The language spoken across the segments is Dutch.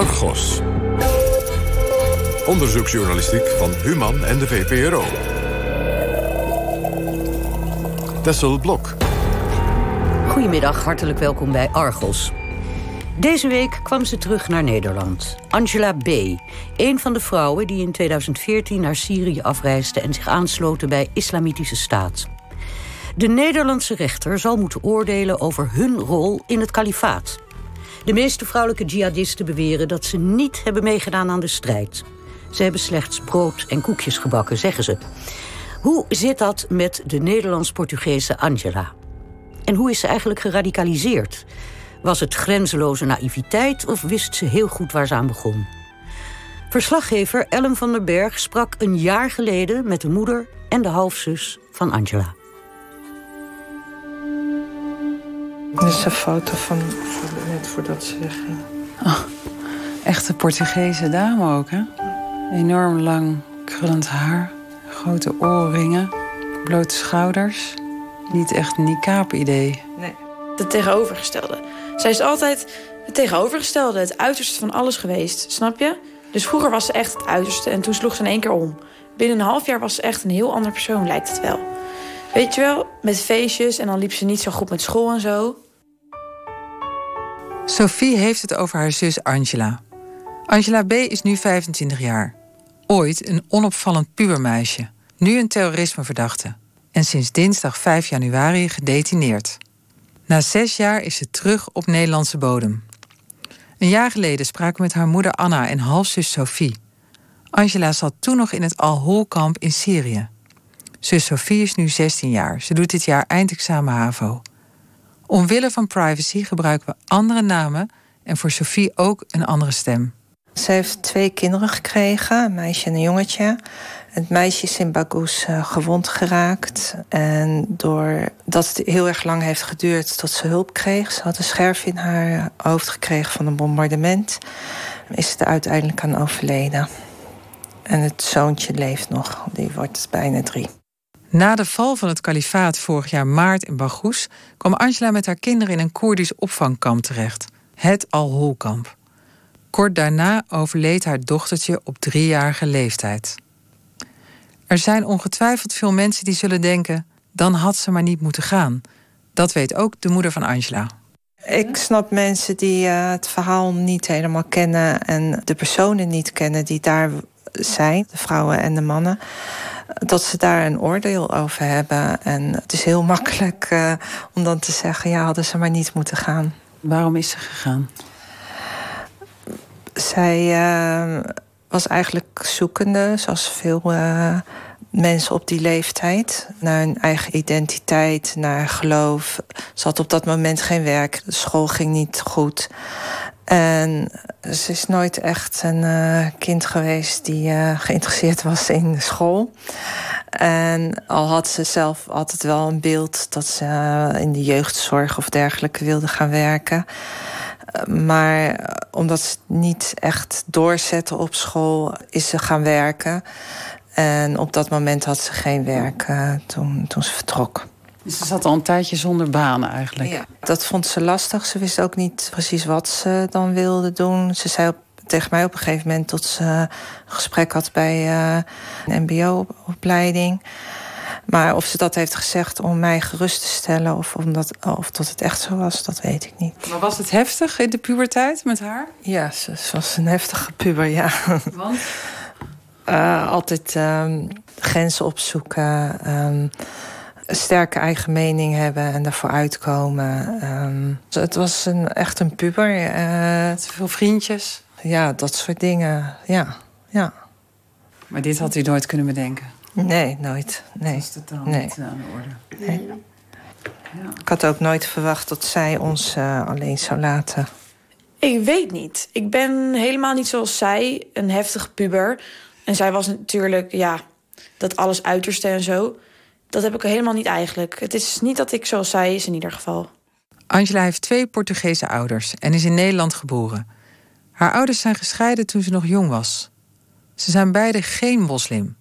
Argos. Onderzoeksjournalistiek van Human en de VPRO. Tessel Blok. Goedemiddag, hartelijk welkom bij Argos. Deze week kwam ze terug naar Nederland. Angela B., een van de vrouwen die in 2014 naar Syrië afreisde... en zich aansloten bij Islamitische Staat. De Nederlandse rechter zal moeten oordelen over hun rol in het kalifaat. De meeste vrouwelijke jihadisten beweren dat ze niet hebben meegedaan aan de strijd. Ze hebben slechts brood en koekjes gebakken, zeggen ze. Hoe zit dat met de Nederlands-Portugese Angela? En hoe is ze eigenlijk geradicaliseerd? Was het grenzeloze naïviteit of wist ze heel goed waar ze aan begon? Verslaggever Ellen van der Berg sprak een jaar geleden met de moeder en de halfzus van Angela. Dit is een foto van, net voordat ze wegging. Oh, echte Portugese dame ook, hè? Enorm lang krullend haar, grote oorringen, blote schouders. Niet echt een niqab-idee. Nee, het tegenovergestelde. Zij is altijd het tegenovergestelde, het uiterste van alles geweest, snap je? Dus vroeger was ze echt het uiterste en toen sloeg ze in één keer om. Binnen een half jaar was ze echt een heel ander persoon, lijkt het wel. Weet je wel, met feestjes en dan liep ze niet zo goed met school en zo. Sophie heeft het over haar zus Angela. Angela B. is nu 25 jaar. Ooit een onopvallend pubermeisje. Nu een terrorismeverdachte. En sinds dinsdag 5 januari gedetineerd. Na zes jaar is ze terug op Nederlandse bodem. Een jaar geleden spraken we met haar moeder Anna en halfzus Sophie. Angela zat toen nog in het Al-Hol-kamp in Syrië. Zus Sophie is nu 16 jaar. Ze doet dit jaar eindexamen HAVO. Omwille van privacy gebruiken we andere namen en voor Sophie ook een andere stem. Ze heeft twee kinderen gekregen, een meisje en een jongetje. Het meisje is in Bagoes uh, gewond geraakt. En doordat het heel erg lang heeft geduurd tot ze hulp kreeg... ze had een scherf in haar hoofd gekregen van een bombardement... is ze er uiteindelijk aan overleden. En het zoontje leeft nog, die wordt bijna drie. Na de val van het kalifaat vorig jaar maart in Baghous kwam Angela met haar kinderen in een Koerdisch opvangkamp terecht, het Al-Hol-kamp. Kort daarna overleed haar dochtertje op driejarige leeftijd. Er zijn ongetwijfeld veel mensen die zullen denken: dan had ze maar niet moeten gaan. Dat weet ook de moeder van Angela. Ik snap mensen die uh, het verhaal niet helemaal kennen en de personen niet kennen die daar zijn, de vrouwen en de mannen dat ze daar een oordeel over hebben. En het is heel makkelijk uh, om dan te zeggen: ja, hadden ze maar niet moeten gaan. Waarom is ze gegaan? Zij uh, was eigenlijk zoekende, zoals veel uh, mensen op die leeftijd, naar hun eigen identiteit, naar geloof. Ze had op dat moment geen werk, de school ging niet goed. En ze is nooit echt een uh, kind geweest die uh, geïnteresseerd was in school. En al had ze zelf altijd wel een beeld dat ze uh, in de jeugdzorg of dergelijke wilde gaan werken. Maar omdat ze niet echt doorzette op school, is ze gaan werken. En op dat moment had ze geen werk toen, toen ze vertrok. Dus ze zat al een tijdje zonder banen eigenlijk. Ja, dat vond ze lastig. Ze wist ook niet precies wat ze dan wilde doen. Ze zei op, tegen mij op een gegeven moment dat ze een gesprek had bij uh, een MBO-opleiding. Maar of ze dat heeft gezegd om mij gerust te stellen of, omdat, of dat het echt zo was, dat weet ik niet. Maar was het heftig in de puberteit met haar? Ja, ze, was een heftige puber, ja. Want? Uh, altijd um, grenzen opzoeken. Um, sterke eigen mening hebben en daarvoor uitkomen. Um, het was een, echt een puber. Uh, veel vriendjes. Ja, dat soort dingen. Ja, ja. Maar dit had u nooit kunnen bedenken? Nee, nooit. Nee. Dat is totaal nee. niet aan de orde. Nee. Ja. Ik had ook nooit verwacht dat zij ons uh, alleen zou laten. Ik weet niet. Ik ben helemaal niet zoals zij, een heftige puber. En zij was natuurlijk, ja, dat alles uiterste en zo dat heb ik helemaal niet eigenlijk. Het is niet dat ik zoals zij is in ieder geval. Angela heeft twee Portugese ouders en is in Nederland geboren. Haar ouders zijn gescheiden toen ze nog jong was. Ze zijn beide geen moslim.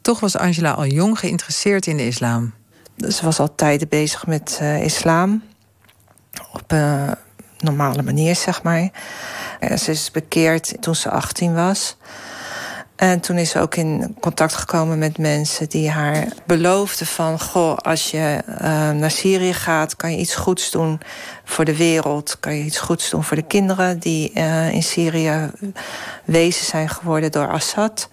Toch was Angela al jong geïnteresseerd in de islam. Ze was al tijden bezig met uh, islam. Op een normale manier, zeg maar. Ze is bekeerd toen ze 18 was. En toen is ze ook in contact gekomen met mensen die haar beloofden van... goh, als je uh, naar Syrië gaat, kan je iets goeds doen voor de wereld. Kan je iets goeds doen voor de kinderen die uh, in Syrië wezen zijn geworden door Assad.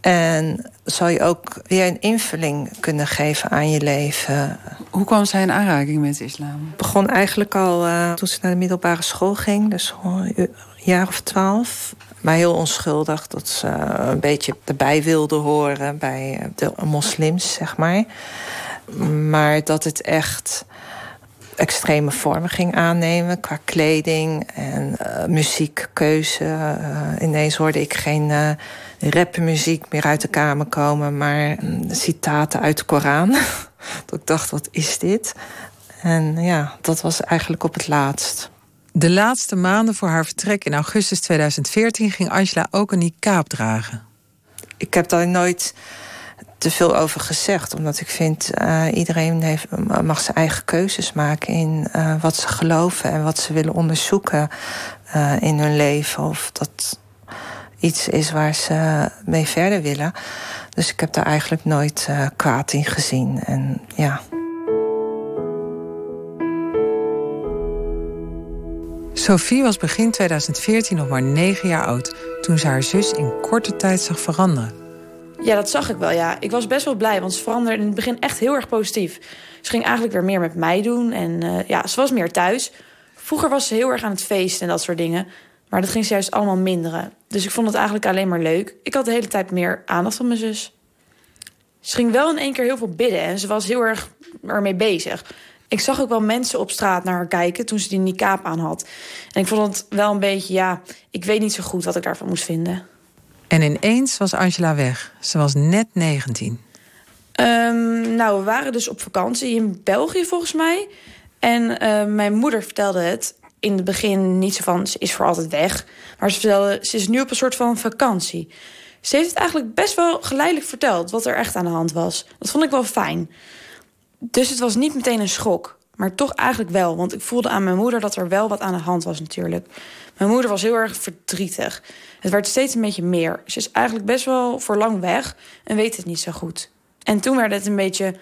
En zal je ook weer een invulling kunnen geven aan je leven. Hoe kwam zij in aanraking met de islam? Het begon eigenlijk al uh, toen ze naar de middelbare school ging. Dus een jaar of twaalf maar heel onschuldig. Dat ze een beetje erbij wilde horen bij de moslims, zeg maar. Maar dat het echt extreme vormen ging aannemen qua kleding en uh, muziekkeuze. Uh, ineens hoorde ik geen uh, rapmuziek meer uit de kamer komen, maar citaten uit de Koran. dat ik dacht, wat is dit? En ja, dat was eigenlijk op het laatst. De laatste maanden voor haar vertrek in augustus 2014 ging Angela ook een niqab dragen. Ik heb daar nooit te veel over gezegd, omdat ik vind uh, iedereen heeft, mag zijn eigen keuzes maken in uh, wat ze geloven en wat ze willen onderzoeken uh, in hun leven. Of dat iets is waar ze mee verder willen. Dus ik heb daar eigenlijk nooit kwaad in gezien. En ja. Sophie was begin 2014 nog maar 9 jaar oud toen ze haar zus in korte tijd zag veranderen. Ja, dat zag ik wel, ja. Ik was best wel blij, want ze veranderde in het begin echt heel erg positief. Ze ging eigenlijk weer meer met mij doen en uh, ja, ze was meer thuis. Vroeger was ze heel erg aan het feesten en dat soort dingen. Maar dat ging ze juist allemaal minderen. Dus ik vond het eigenlijk alleen maar leuk. Ik had de hele tijd meer aandacht van mijn zus. Ze ging wel in één keer heel veel bidden en ze was heel erg ermee bezig. Ik zag ook wel mensen op straat naar haar kijken toen ze die niqab aan had. En ik vond het wel een beetje, ja, ik weet niet zo goed wat ik daarvan moest vinden. En ineens was Angela weg. Ze was net 19. Um, nou, we waren dus op vakantie in België volgens mij. En uh, mijn moeder vertelde het in het begin niet zo van ze is voor altijd weg. Maar ze vertelde ze is nu op een soort van vakantie. Ze heeft het eigenlijk best wel geleidelijk verteld wat er echt aan de hand was. Dat vond ik wel fijn. Dus het was niet meteen een schok. Maar toch eigenlijk wel. Want ik voelde aan mijn moeder dat er wel wat aan de hand was natuurlijk. Mijn moeder was heel erg verdrietig. Het werd steeds een beetje meer. Ze is eigenlijk best wel voor lang weg en weet het niet zo goed. En toen werd het een beetje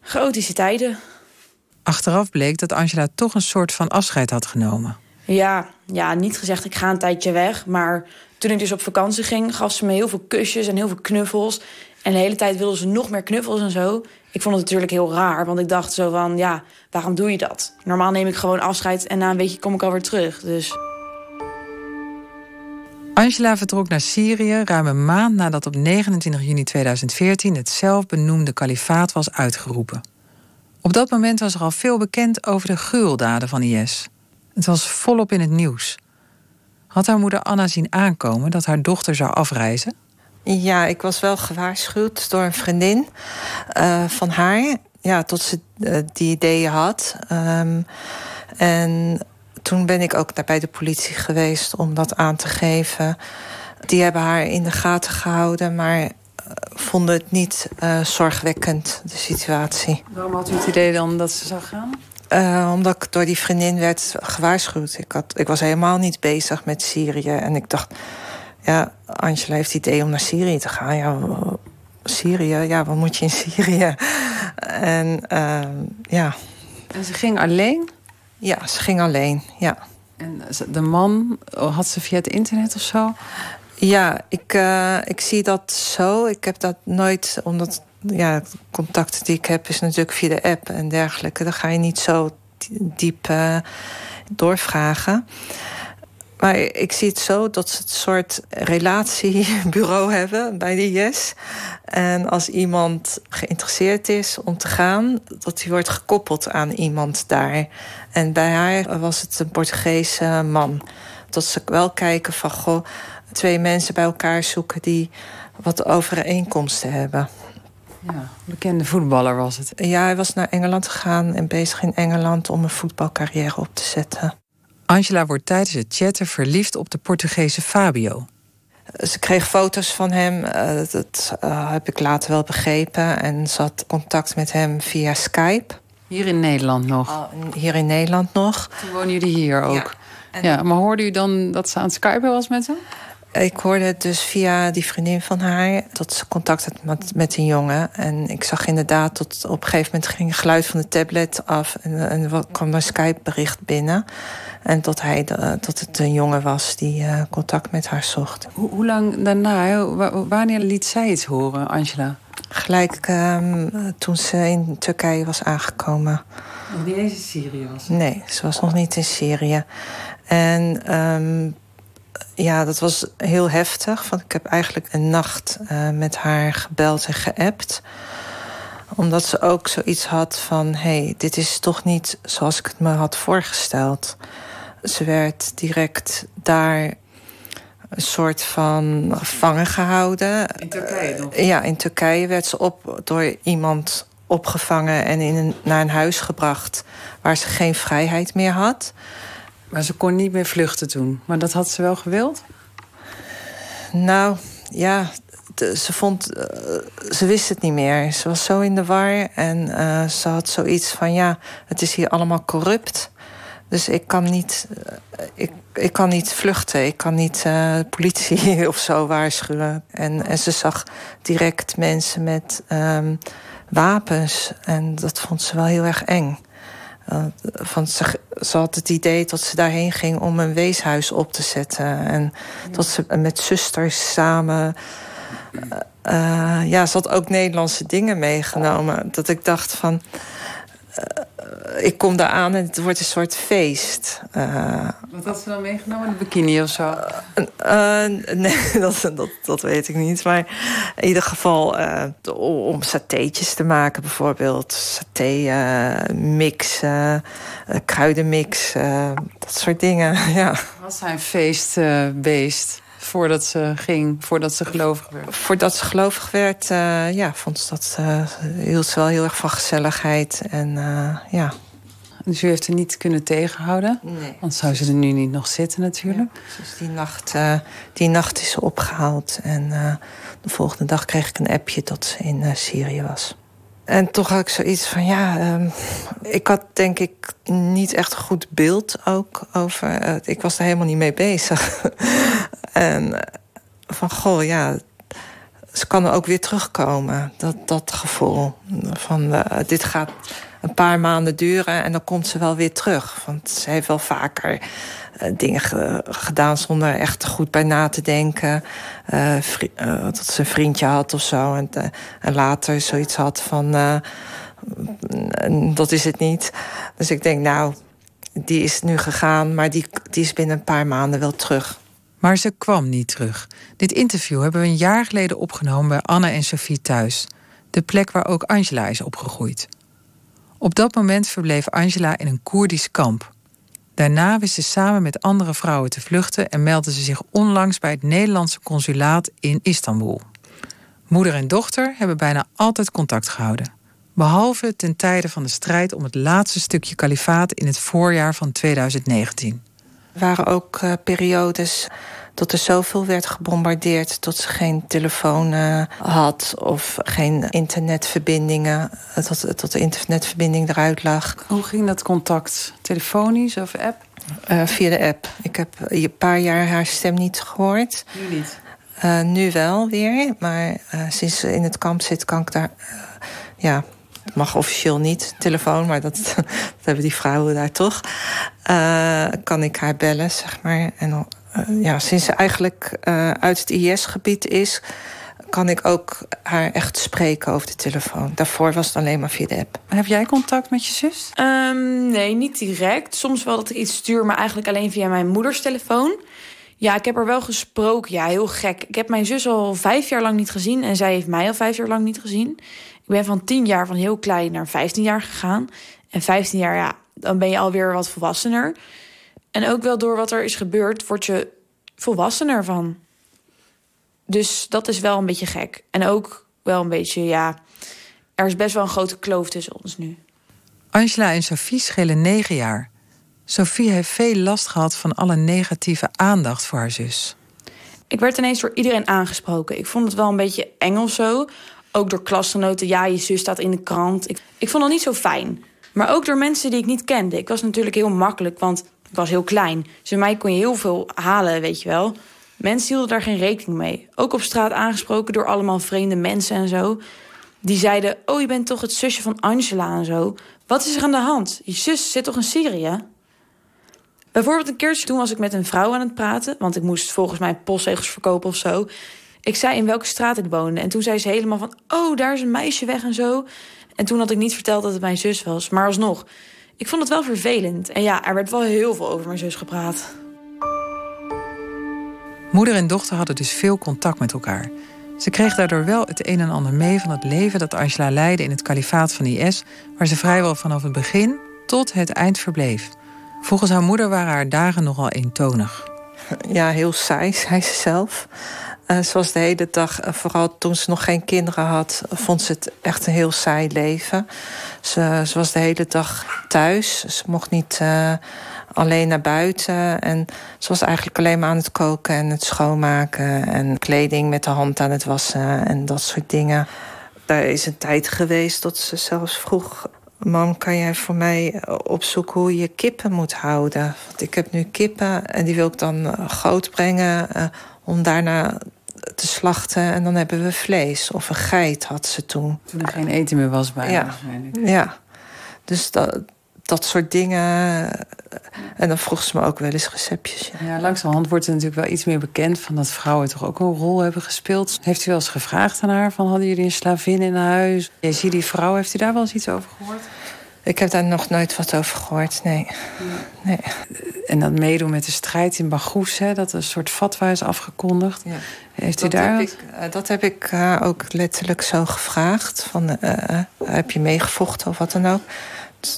chaotische tijden. Achteraf bleek dat Angela toch een soort van afscheid had genomen. Ja, ja, niet gezegd ik ga een tijdje weg. Maar toen ik dus op vakantie ging, gaf ze me heel veel kusjes en heel veel knuffels. En de hele tijd wilde ze nog meer knuffels en zo. Ik vond het natuurlijk heel raar, want ik dacht zo van... ja, waarom doe je dat? Normaal neem ik gewoon afscheid en na een weekje kom ik alweer terug, dus... Angela vertrok naar Syrië ruim een maand nadat op 29 juni 2014... het zelfbenoemde kalifaat was uitgeroepen. Op dat moment was er al veel bekend over de gruweldaden van IS. Het was volop in het nieuws. Had haar moeder Anna zien aankomen dat haar dochter zou afreizen? Ja, ik was wel gewaarschuwd door een vriendin uh, van haar. Ja, tot ze uh, die ideeën had. Um, en toen ben ik ook naar bij de politie geweest om dat aan te geven. Die hebben haar in de gaten gehouden, maar uh, vonden het niet zorgwekkend, de situatie. Waarom had u het idee dan dat ze zou gaan? Uh, omdat ik door die vriendin werd gewaarschuwd. Ik, had, ik was helemaal niet bezig met Syrië. En ik dacht, ja, Angela heeft het idee om naar Syrië te gaan. Ja, Syrië, ja, wat moet je in Syrië? En uh, ja. En ze ging alleen? Ja, ze ging alleen, ja. En de man, had ze via het internet of zo? Ja, ik, uh, ik zie dat zo. Ik heb dat nooit, omdat ja, contacten die ik heb is natuurlijk via de app en dergelijke. Dan ga je niet zo diep uh, doorvragen. Maar ik zie het zo dat ze een soort relatiebureau hebben bij de IS. En als iemand geïnteresseerd is om te gaan, dat die wordt gekoppeld aan iemand daar. En bij haar was het een Portugese man. Dat ze wel kijken van, goh, twee mensen bij elkaar zoeken die wat overeenkomsten hebben. Ja, bekende voetballer was het. Ja, hij was naar Engeland gegaan en bezig in Engeland om een voetbalcarrière op te zetten. Angela wordt tijdens het chatten verliefd op de Portugese Fabio. Ze kreeg foto's van hem, uh, dat uh, heb ik later wel begrepen. En ze had contact met hem via Skype. Hier in Nederland nog? Uh, hier in Nederland nog. Toen wonen jullie hier ook? Ja, maar hoorde u dan dat ze aan het skypen was met hem? Ik hoorde het dus via die vriendin van haar dat ze contact had met, met een jongen. En ik zag inderdaad dat op een gegeven moment ging het geluid van de tablet af en, en kwam een Skype-bericht binnen. En dat, hij, dat het een jongen was die uh, contact met haar zocht. Hoe, hoe lang daarna, wanneer liet zij iets horen, Angela? Gelijk um, toen ze in Turkije was aangekomen. Nog niet eens in Syrië was? Nee, ze was nog niet in Syrië. En um, ja, dat was heel heftig. Want ik heb eigenlijk een nacht uh, met haar gebeld en geappt. Omdat ze ook zoiets had van... hé, hey, dit is toch niet zoals ik het me had voorgesteld. Ze werd direct daar een soort van gevangen gehouden. In Turkije nog? Ja, in Turkije werd ze op, door iemand opgevangen... en in een, naar een huis gebracht waar ze geen vrijheid meer had... Maar ze kon niet meer vluchten toen. Maar dat had ze wel gewild? Nou, ja. ze vond... Uh, ze wist het niet meer. Ze was zo in de war. En uh, ze had zoiets van... Ja, het is hier allemaal corrupt. Dus ik kan niet... Uh, ik, ik kan niet vluchten. Ik kan niet politie of zo waarschuwen. En, en ze zag direct mensen met um, wapens. En dat vond ze wel heel erg eng. Uh, van ze, ze, had het idee dat ze daarheen ging om een weeshuis op te zetten. En ja. dat ze met zusters samen. Uh, ja, ze had ook Nederlandse dingen meegenomen. Dat ik dacht van. Uh, ik kom daar aan en het wordt een soort feest. Wat had ze dan meegenomen? Een bikini of zo? nee, dat, dat, dat weet ik niet. Maar in ieder geval om satéetjes te maken bijvoorbeeld. Saté mix, kruidenmix, dat soort dingen. ja. Was zij een feestbeest? Voordat ze ging, voordat ze gelovig werd? Voordat ze gelovig werd, uh, ja, vond ze dat, uh, hield ze wel heel erg van gezelligheid. En uh, ja. Dus u heeft er niet kunnen tegenhouden? Nee. Want zou ze er nu niet nog zitten natuurlijk? Ja, dus die nacht, die nacht is ze opgehaald. En de volgende dag kreeg ik een appje dat ze in Syrië was. En toch had ik zoiets van, ja, um, ik had denk ik niet echt een goed beeld ook over. Uh, ik was er helemaal niet mee bezig. en van, goh, ja, ze kan er ook weer terugkomen. Dat, dat gevoel van, uh, dit gaat een paar maanden duren en dan komt ze wel weer terug. Want ze heeft wel vaker uh, dingen ge gedaan zonder echt goed bij na te denken. Dat ze een vriendje had of zo. En, en later zoiets had van. dat is het niet. Dus ik denk, nou, die is nu gegaan, maar die, die is binnen een paar maanden wel terug. Maar ze kwam niet terug. Dit interview hebben we een jaar geleden opgenomen bij Anne en Sophie thuis. De plek waar ook Angela is opgegroeid. Op dat moment verbleef Angela in een Koerdisch kamp. Daarna wist ze samen met andere vrouwen te vluchten en meldde ze zich onlangs bij het Nederlandse consulaat in Istanbul. Moeder en dochter hebben bijna altijd contact gehouden. Behalve ten tijde van de strijd om het laatste stukje kalifaat in het voorjaar van 2019. Er waren ook uh, periodes dat er zoveel werd gebombardeerd dat ze geen telefoon uh, had of geen internetverbindingen, dat, dat de internetverbinding eruit lag. Hoe ging dat contact? Telefonisch of app? Uh, via de app. Ik heb een paar jaar haar stem niet gehoord. Nu niet? Uh, nu wel weer, maar sinds ze in het kamp zit, kan ik daar. ja, het mag officieel niet, telefoon, maar dat, dat hebben die vrouwen daar toch. kan ik haar bellen, zeg maar. En uh, ja, sinds ze eigenlijk uh, uit het IS-gebied is, kan ik ook haar echt spreken over de telefoon. Daarvoor was het alleen maar via de app. Heb jij contact met je zus? Um, nee, niet direct. Soms wel dat ik iets stuur, maar eigenlijk alleen via mijn moeders telefoon. Ja, ik heb er wel gesproken. Ja, heel gek. Ik heb mijn zus al vijf jaar lang niet gezien en zij heeft mij al vijf jaar lang niet gezien. Ik ben van tien jaar van heel klein naar vijftien jaar gegaan. En vijftien jaar, ja, dan ben je alweer wat volwassener. En ook wel door wat er is gebeurd, word je volwassener van. Dus dat is wel een beetje gek. En ook wel een beetje, ja, er is best wel een grote kloof tussen ons nu. Angela en Sophie schelen negen jaar. Sophie heeft veel last gehad van alle negatieve aandacht voor haar zus. Ik werd ineens door iedereen aangesproken. Ik vond het wel een beetje eng of zo. Ook door klasgenoten. Ja, je zus staat in de krant. Ik, ik vond het niet zo fijn. Maar ook door mensen die ik niet kende. Ik was natuurlijk heel makkelijk, want Ik was heel klein. Dus mij kon je heel veel halen, weet je wel. Mensen hielden daar geen rekening mee. Ook op straat aangesproken door allemaal vreemde mensen en zo. Die zeiden, oh, je bent toch het zusje van Angela en zo. Wat is er aan de hand? Je zus zit toch in Syrië? Bijvoorbeeld een keertje toen was ik met een vrouw aan het praten... want ik moest volgens mij postzegels verkopen of zo. Ik zei in welke straat ik woonde. En toen zei ze helemaal van, oh, daar is een meisje weg en zo. En toen had ik niet verteld dat het mijn zus was. Maar alsnog, ik vond het wel vervelend. En ja, er werd wel heel veel over mijn zus gepraat. Moeder en dochter hadden dus veel contact met elkaar. Ze kreeg daardoor wel het een en ander mee van het leven dat Angela leidde in het kalifaat van IS, waar ze vrijwel vanaf het begin tot het eind verbleef. Volgens haar moeder waren haar dagen nogal eentonig. Ja, heel saai, zei ze zelf. Uh, ze was de hele dag, uh, vooral toen ze nog geen kinderen had, vond ze het echt een heel saai leven. Ze, ze was de hele dag thuis. Ze mocht niet uh, alleen naar buiten. En ze was eigenlijk alleen maar aan het koken en het schoonmaken. En kleding met de hand aan het wassen en dat soort dingen. Daar is een tijd geweest dat ze zelfs vroeg Mam, kan jij voor mij opzoeken hoe je kippen moet houden? Want ik heb nu kippen en die wil ik dan groot brengen om daarna te slachten. En dan hebben we vlees. Of een geit had ze toen. Toen er geen eten meer was bij ja. Ja, dus dat, dat soort dingen. En dan vroeg ze me ook wel eens receptjes. Ja, ja langzamerhand wordt er natuurlijk wel iets meer bekend... van dat vrouwen toch ook een rol hebben gespeeld. Heeft u wel eens gevraagd aan haar van... hadden jullie een slavin in huis? Je ziet die vrouw, heeft u daar wel eens iets over gehoord? Ik heb daar nog nooit wat over gehoord, nee. nee. En dat meedoen met de strijd in Baghoes, hè, dat een soort fatwa is afgekondigd. Ja. Heeft u dat daar... Heb ik, uh, dat heb ik uh, ook letterlijk zo gevraagd. Van, uh, heb je meegevochten of wat dan ook?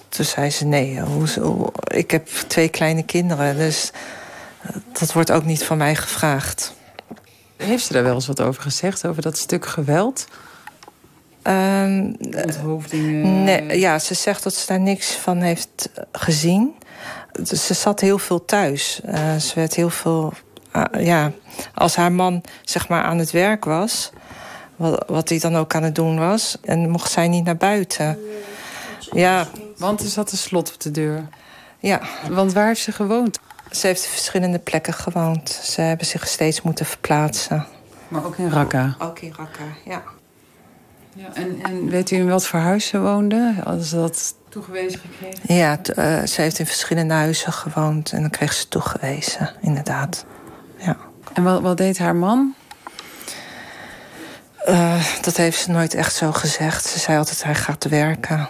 Toen zei ze nee, hoe, ik heb twee kleine kinderen, dus dat wordt ook niet van mij gevraagd. Heeft ze daar wel eens wat over gezegd, over dat stuk geweld? Um, nee, ja, ze zegt dat ze daar niks van heeft gezien. Dus ze zat heel veel thuis. Uh, ze werd heel veel. Uh, ja, als haar man zeg maar aan het werk was, wat, wat hij dan ook aan het doen was, en mocht zij niet naar buiten. Ja. Want er zat een slot op de deur. Ja. Want waar heeft ze gewoond? Ze heeft verschillende plekken gewoond. Ze hebben zich steeds moeten verplaatsen. Maar ook in Raqqa? Ook in Raqqa, ja. Ja, en, en weet u in wat voor huis ze woonde? Ze dat toegewezen gekregen? Ja, uh, ze heeft in verschillende huizen gewoond en dan kreeg ze toegewezen, inderdaad. Ja. En wat, wat deed haar man? Uh, dat heeft ze nooit echt zo gezegd. Ze zei altijd, hij gaat werken.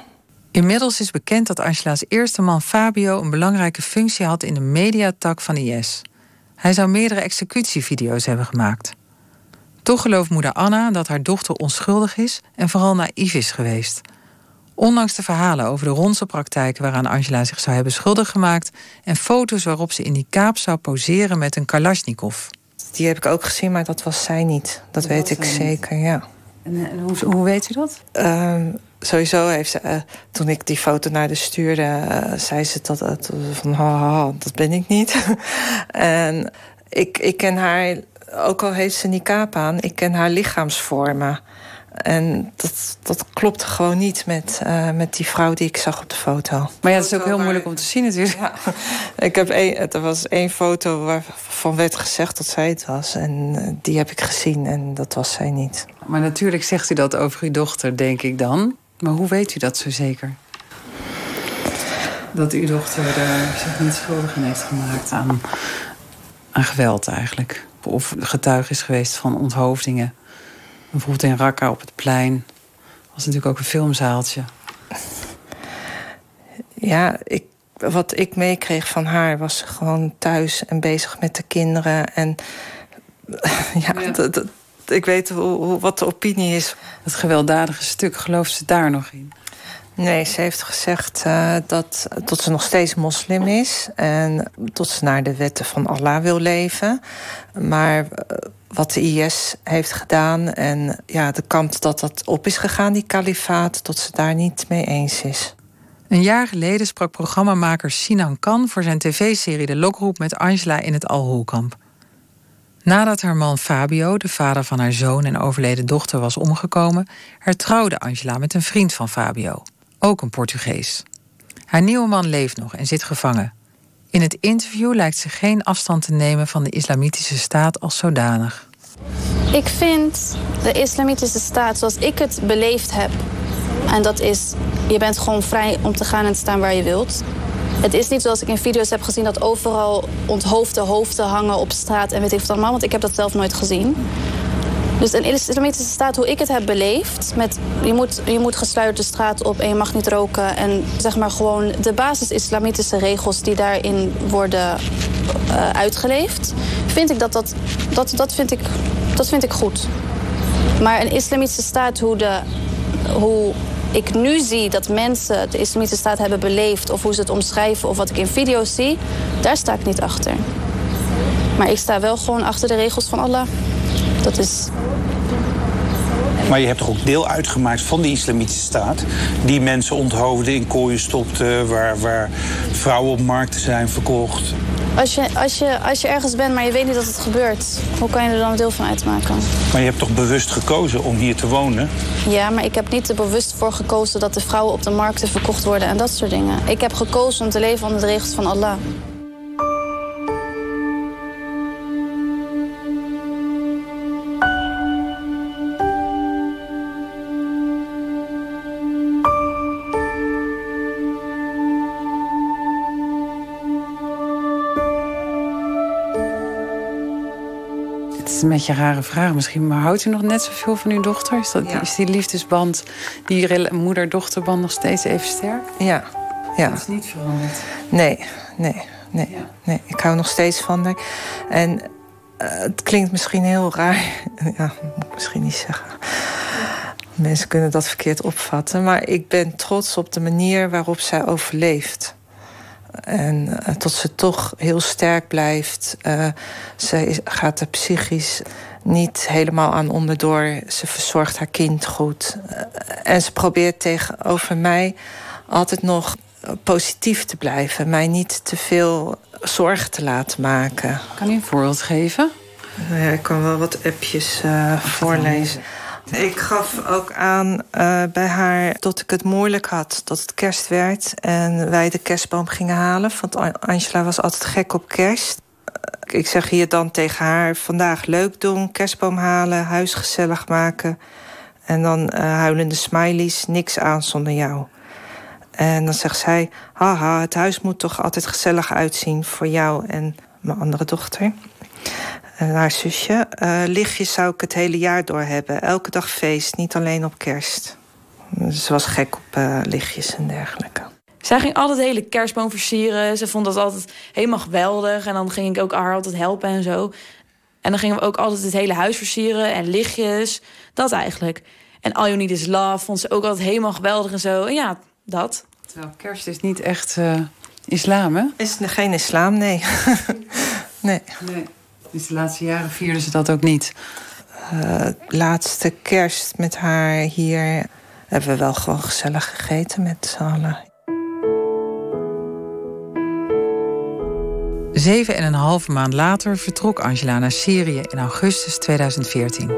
Inmiddels is bekend dat Angela's eerste man Fabio een belangrijke functie had in de mediatak van IS. Hij zou meerdere executievideo's hebben gemaakt. Toch gelooft moeder Anna dat haar dochter onschuldig is en vooral naïef is geweest. Ondanks de verhalen over de rondse praktijken waaraan Angela zich zou hebben schuldig gemaakt en foto's waarop ze in die kaap zou poseren met een Kalashnikov. Die heb ik ook gezien, maar dat was zij niet. Dat, dat weet ik zeker, niet. ja. En, en hoe, hoe, weet u dat? Um, sowieso heeft ze, uh, toen ik die foto naar de stuurde, uh, zei ze dat, uh, van haha, dat ben ik niet. en ik, ik ken haar ook al heeft ze niqab aan, ik ken haar lichaamsvormen. En dat, dat klopt gewoon niet met, uh, met die vrouw die ik zag op de foto. Maar ja, het is ook heel moeilijk om te zien natuurlijk. Ja, ik heb een, er was één foto waarvan werd gezegd dat zij het was. En uh, die heb ik gezien en dat was zij niet. Maar natuurlijk zegt u dat over uw dochter, denk ik dan. Maar hoe weet u dat zo zeker? Dat uw dochter uh, zich niet schuldig in heeft gemaakt aan, aan geweld eigenlijk? Of getuige is geweest van onthoofdingen. Bijvoorbeeld in Raqqa op het plein. was natuurlijk ook een filmzaaltje. Ja, ik, wat ik meekreeg van haar was gewoon thuis en bezig met de kinderen. En ja, ja. Dat, dat, ik weet hoe, wat de opinie is. Het gewelddadige stuk, gelooft ze daar nog in? Nee, ze heeft gezegd uh, dat, dat ze nog steeds moslim is. En dat ze naar de wetten van Allah wil leven. Maar uh, wat de IS heeft gedaan en ja, de kant dat dat op is gegaan, die kalifaat, dat ze daar niet mee eens is. Een jaar geleden sprak programmamaker Sinan Khan voor zijn tv-serie De Lokroep met Angela in het Al-Hol-kamp. Nadat haar man Fabio, de vader van haar zoon en overleden dochter, was omgekomen, hertrouwde Angela met een vriend van Fabio ook een Portugees. Haar nieuwe man leeft nog en zit gevangen. In het interview lijkt ze geen afstand te nemen van de islamitische staat als zodanig. Ik vind de islamitische staat zoals ik het beleefd heb. En dat is, je bent gewoon vrij om te gaan en te staan waar je wilt. Het is niet zoals ik in video's heb gezien dat overal onthoofde hoofden hangen op straat en weet ik wat allemaal, want ik heb dat zelf nooit gezien. Dus een islamitische staat, hoe ik het heb beleefd... Met, je, moet, je moet gesluit de straat op en je mag niet roken... en zeg maar gewoon de basis-islamitische regels die daarin worden uh, uitgeleefd... vind ik dat dat, dat, dat, vind ik, dat vind ik goed. Maar een islamitische staat, hoe, de, hoe ik nu zie dat mensen de islamitische staat hebben beleefd... of hoe ze het omschrijven of wat ik in video's zie... daar sta ik niet achter. Maar ik sta wel gewoon achter de regels van Allah. Dat is maar je hebt toch ook deel uitgemaakt van die islamitische staat... die mensen onthoofden, in kooien stopte... waar, waar vrouwen op markten zijn verkocht. Als je, als, je, als je ergens bent, maar je weet niet dat het gebeurt... hoe kan je er dan deel van uitmaken? Maar je hebt toch bewust gekozen om hier te wonen? Ja, maar ik heb niet er bewust voor gekozen... dat de vrouwen op de markten verkocht worden en dat soort dingen. Ik heb gekozen om te leven onder de regels van Allah. Een beetje een rare vraag misschien, maar houdt u nog net zoveel van uw dochter? Is, dat, is die liefdesband, die moeder-dochterband nog steeds even sterk? Ja. ja. Dat is niet veranderd? Nee, nee, nee. nee. Ik hou nog steeds van haar. En uh, het klinkt misschien heel raar. ja, moet ik misschien niet zeggen. Mensen kunnen dat verkeerd opvatten. Maar ik ben trots op de manier waarop zij overleeft. En uh, tot ze toch heel sterk blijft. Uh, ze is, gaat er psychisch niet helemaal aan onderdoor. Ze verzorgt haar kind goed. Uh, en ze probeert tegenover mij altijd nog positief te blijven. Mij niet te veel zorgen te laten maken. Kan u een voorbeeld geven? Nou ja, ik kan wel wat appjes voorlezen. Ik gaf ook aan uh, bij haar dat ik het moeilijk had. Dat het kerst werd en wij de kerstboom gingen halen. Want Angela was altijd gek op kerst. Uh, ik zeg hier dan tegen haar... vandaag leuk doen, kerstboom halen, huis gezellig maken. En dan uh, huilende smileys, niks aan zonder jou. En dan zegt zij... haha, het huis moet toch altijd gezellig uitzien voor jou en mijn andere dochter haar zusje. Uh, lichtjes zou ik het hele jaar door hebben. Elke dag feest, niet alleen op kerst. Ze was gek op uh, lichtjes en dergelijke. Zij ging altijd de hele kerstboom versieren. Ze vond dat altijd helemaal geweldig. En dan ging ik ook haar altijd helpen en zo. En dan gingen we ook altijd het hele huis versieren en lichtjes. Dat eigenlijk. En All You Need Is Love vond ze ook altijd helemaal geweldig en zo. En ja, dat. Terwijl kerst is niet echt uh, islam, hè? Is geen islam, nee. nee. nee. Dus de laatste jaren vierden ze dat ook niet? Uh, laatste kerst met haar hier hebben we wel gewoon gezellig gegeten met z'n allen. Zeven en een halve maand later vertrok Angela naar Syrië in augustus 2014.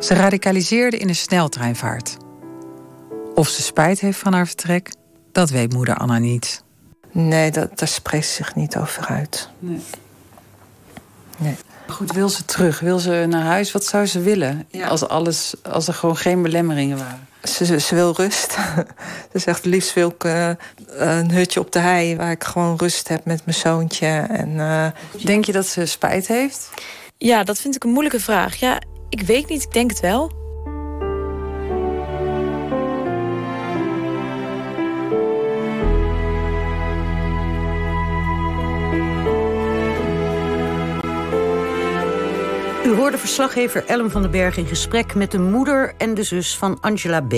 Ze radicaliseerde in een sneltreinvaart. Of ze spijt heeft van haar vertrek, dat weet moeder Anna niet. Nee, dat, daar spreekt ze zich niet over uit. Nee. Nee. Goed, wil ze terug? Wil ze naar huis? Wat zou ze willen? Als, alles, als er gewoon geen belemmeringen waren. Ze, ze, wil rust. ze zegt liefst wil ik uh, een hutje op de hei... waar ik gewoon rust heb met mijn zoontje. En, uh... Denk je dat ze spijt heeft? Ja, dat vind ik een moeilijke vraag. Ja, ik weet niet, ik denk het wel. Hoorde verslaggever Ellen van den Berg in gesprek met de moeder en de zus van Angela B.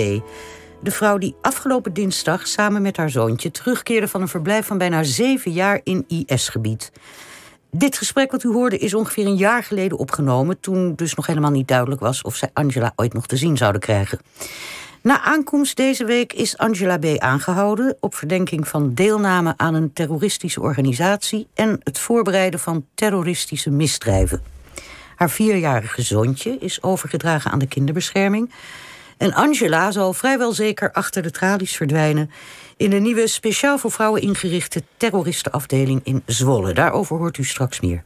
De vrouw die afgelopen dinsdag samen met haar zoontje terugkeerde van een verblijf van bijna zeven jaar in IS-gebied. Dit gesprek wat u hoorde is ongeveer een jaar geleden opgenomen, toen dus nog helemaal niet duidelijk was of zij Angela ooit nog te zien zouden krijgen. Na aankomst deze week is Angela B. aangehouden op verdenking van deelname aan een terroristische organisatie en het voorbereiden van terroristische misdrijven. Haar vierjarige zoontje is overgedragen aan de kinderbescherming. En Angela zal vrijwel zeker achter de tralies verdwijnen in de nieuwe speciaal voor vrouwen ingerichte terroristenafdeling in Zwolle. Daarover hoort u straks meer.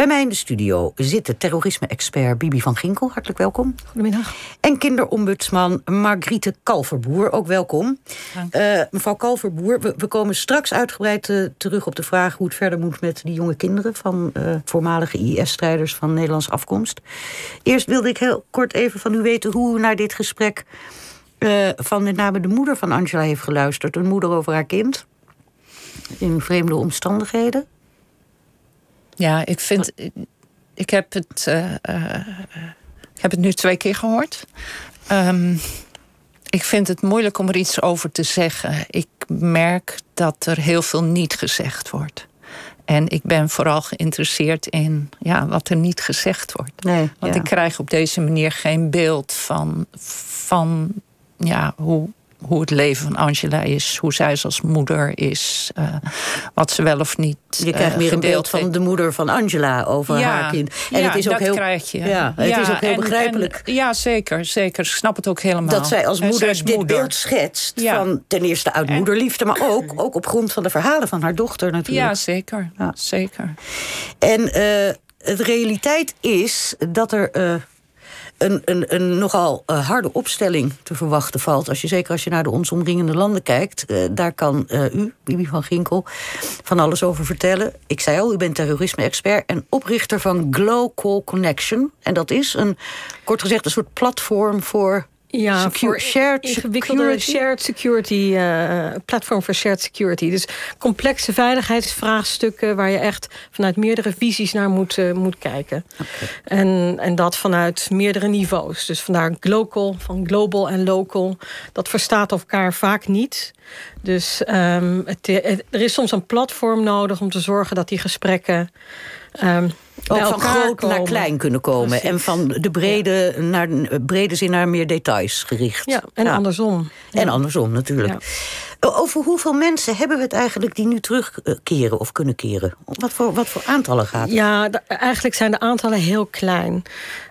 Bij mij in de studio zit de terrorisme-expert Bibi van Ginkel. Hartelijk welkom. Goedemiddag. En kinderombudsman Margriete Kalverboer. Ook welkom. Uh, mevrouw Kalverboer, we, we, komen straks uitgebreid uh, terug op de vraag... hoe het verder moet met die jonge kinderen... van uh, voormalige IS-strijders van Nederlands afkomst. Eerst wilde ik heel kort even van u weten... hoe u naar dit gesprek van met name de moeder van Angela heeft geluisterd. Een moeder over haar kind. In vreemde omstandigheden. Ja, ik vind. Ik heb het. Uh, uh, ik heb het nu twee keer gehoord. Um, ik vind het moeilijk om er iets over te zeggen. Ik merk dat er heel veel niet gezegd wordt. En ik ben vooral geïnteresseerd in ja, wat er niet gezegd wordt. Nee, Want ja. ik krijg op deze manier geen beeld van, van ja, hoe, hoe het leven van Angela is, hoe zij is als moeder is, uh, wat ze wel of niet. Je krijgt meer een beeld van de moeder van Angela over ja, haar kind. En ja, het is ook dat heel, krijg je. Ja, het is ook heel en, begrijpelijk. En, ja, zeker, zeker. Ik snap het ook helemaal. Dat zij als moeder zij dit moeder. beeld schetst. Van ten eerste uit moederliefde, maar ook, ook op grond van de verhalen van haar dochter natuurlijk. Ja, zeker. Zeker. En uh, de realiteit is dat er. Uh, een, een, nogal uh, harde opstelling te verwachten valt. Als je, zeker als je naar de ons omringende landen kijkt. Uh, daar kan uh, u, Bibi van Ginkel, van alles over vertellen. Ik zei al, u bent terrorisme-expert en oprichter van Global Connection. En dat is een, kort gezegd, een soort platform voor ja, Secu voor shared ingewikkelde security? shared security, uh, platform voor shared security. Dus complexe veiligheidsvraagstukken waar je echt vanuit meerdere visies naar moet, uh, moet kijken. Okay. En, en dat vanuit meerdere niveaus. Dus vandaar global, van global en local. Dat verstaat elkaar vaak niet. Dus um, het, het, er is soms een platform nodig om te zorgen dat die gesprekken. Um, ook van groot komen. naar klein kunnen komen. Precies. En van de brede, ja. naar, brede zin naar meer details gericht. Ja, en ja. andersom. En andersom natuurlijk. Over hoeveel mensen hebben we het eigenlijk die nu terugkeren of kunnen keren? Wat voor, wat voor aantallen gaat het? Ja, eigenlijk zijn de aantallen heel klein.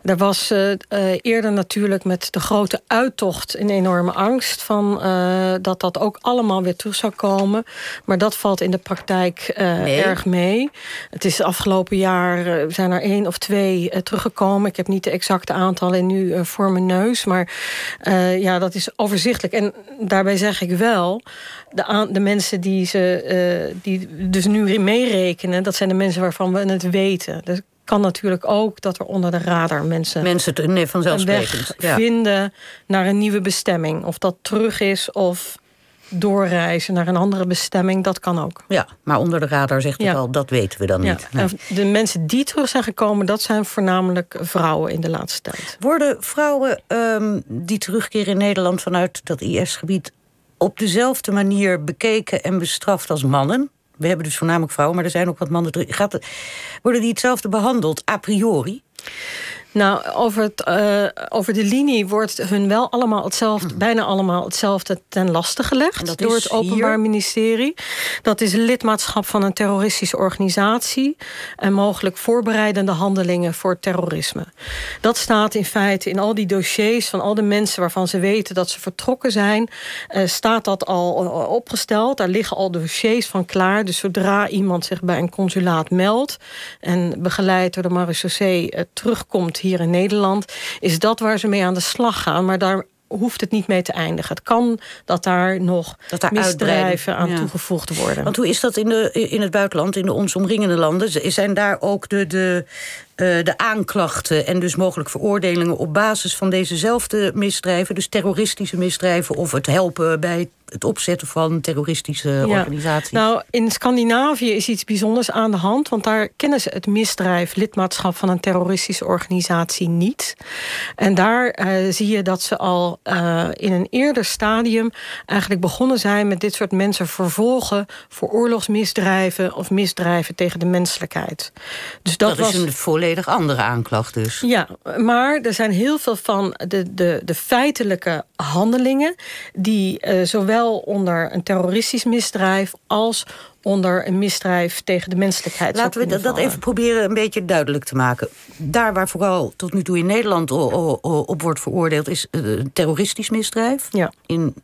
Er was uh, uh, eerder natuurlijk met de grote uittocht een enorme angst... Van, uh, dat dat ook allemaal weer terug zou komen. Maar dat valt in de praktijk nee. erg mee. Het is afgelopen jaar zijn er één of twee teruggekomen. Ik heb niet de exacte aantallen nu voor mijn neus. Maar ja, dat is overzichtelijk. En daarbij zeg ik wel... De, aan, de mensen die, ze, uh, die dus nu meerekenen... dat zijn de mensen waarvan we het weten. Dus kan natuurlijk ook dat er onder de radar mensen... Mensen te, nee, vanzelfsprekend. Ja. vinden naar een nieuwe bestemming. Of dat terug is of doorreizen naar een andere bestemming, dat kan ook. Ja, maar onder de radar zegt het ja. al, dat weten we dan ja. niet. Nee. De mensen die terug zijn gekomen, dat zijn voornamelijk vrouwen in de laatste tijd. Worden vrouwen um, die terugkeren in Nederland vanuit dat IS-gebied op dezelfde manier bekeken en bestraft als mannen? We hebben dus voornamelijk vrouwen, maar er zijn ook wat mannen. Gaat worden die hetzelfde behandeld a priori? Nou, over, het, uh, over de linie wordt hun wel allemaal hetzelfde, bijna allemaal hetzelfde ten laste gelegd door het Openbaar hier? Ministerie. Dat is lidmaatschap van een terroristische organisatie en mogelijk voorbereidende handelingen voor terrorisme. Dat staat in feite in al die dossiers van al de mensen waarvan ze weten dat ze vertrokken zijn, uh, staat dat al opgesteld. Daar liggen al dossiers van klaar. Dus zodra iemand zich bij een consulaat meldt en begeleid door de marechaussee uh, terugkomt hier in Nederland, is dat waar ze mee aan de slag gaan. Maar daar hoeft het niet mee te eindigen. Het kan dat daar nog dat daar misdrijven aan ja. toegevoegd worden. Want hoe is dat in, de, in het buitenland, in de ons omringende landen? Zijn daar ook de, de, de aanklachten en dus mogelijk veroordelingen op basis van dezezelfde misdrijven, dus terroristische misdrijven of het helpen bij het opzetten van terroristische ja. organisaties? Nou, in Scandinavië is iets bijzonders aan de hand, want daar kennen ze het misdrijf lidmaatschap van een terroristische organisatie niet. En daar uh, zie je dat ze al uh, in een eerder stadium eigenlijk begonnen zijn met dit soort mensen vervolgen voor oorlogsmisdrijven of misdrijven tegen de menselijkheid. Dus dat, dat was... is een volledig andere aanklacht dus. Ja, maar er zijn heel veel van de, de, de feitelijke handelingen die uh, zowel onder een terroristisch misdrijf als onder een misdrijf tegen de menselijkheid. Laten we dat, even proberen een beetje duidelijk te maken. Daar waar vooral tot nu toe in Nederland op wordt veroordeeld... is een terroristisch misdrijf. Ja. In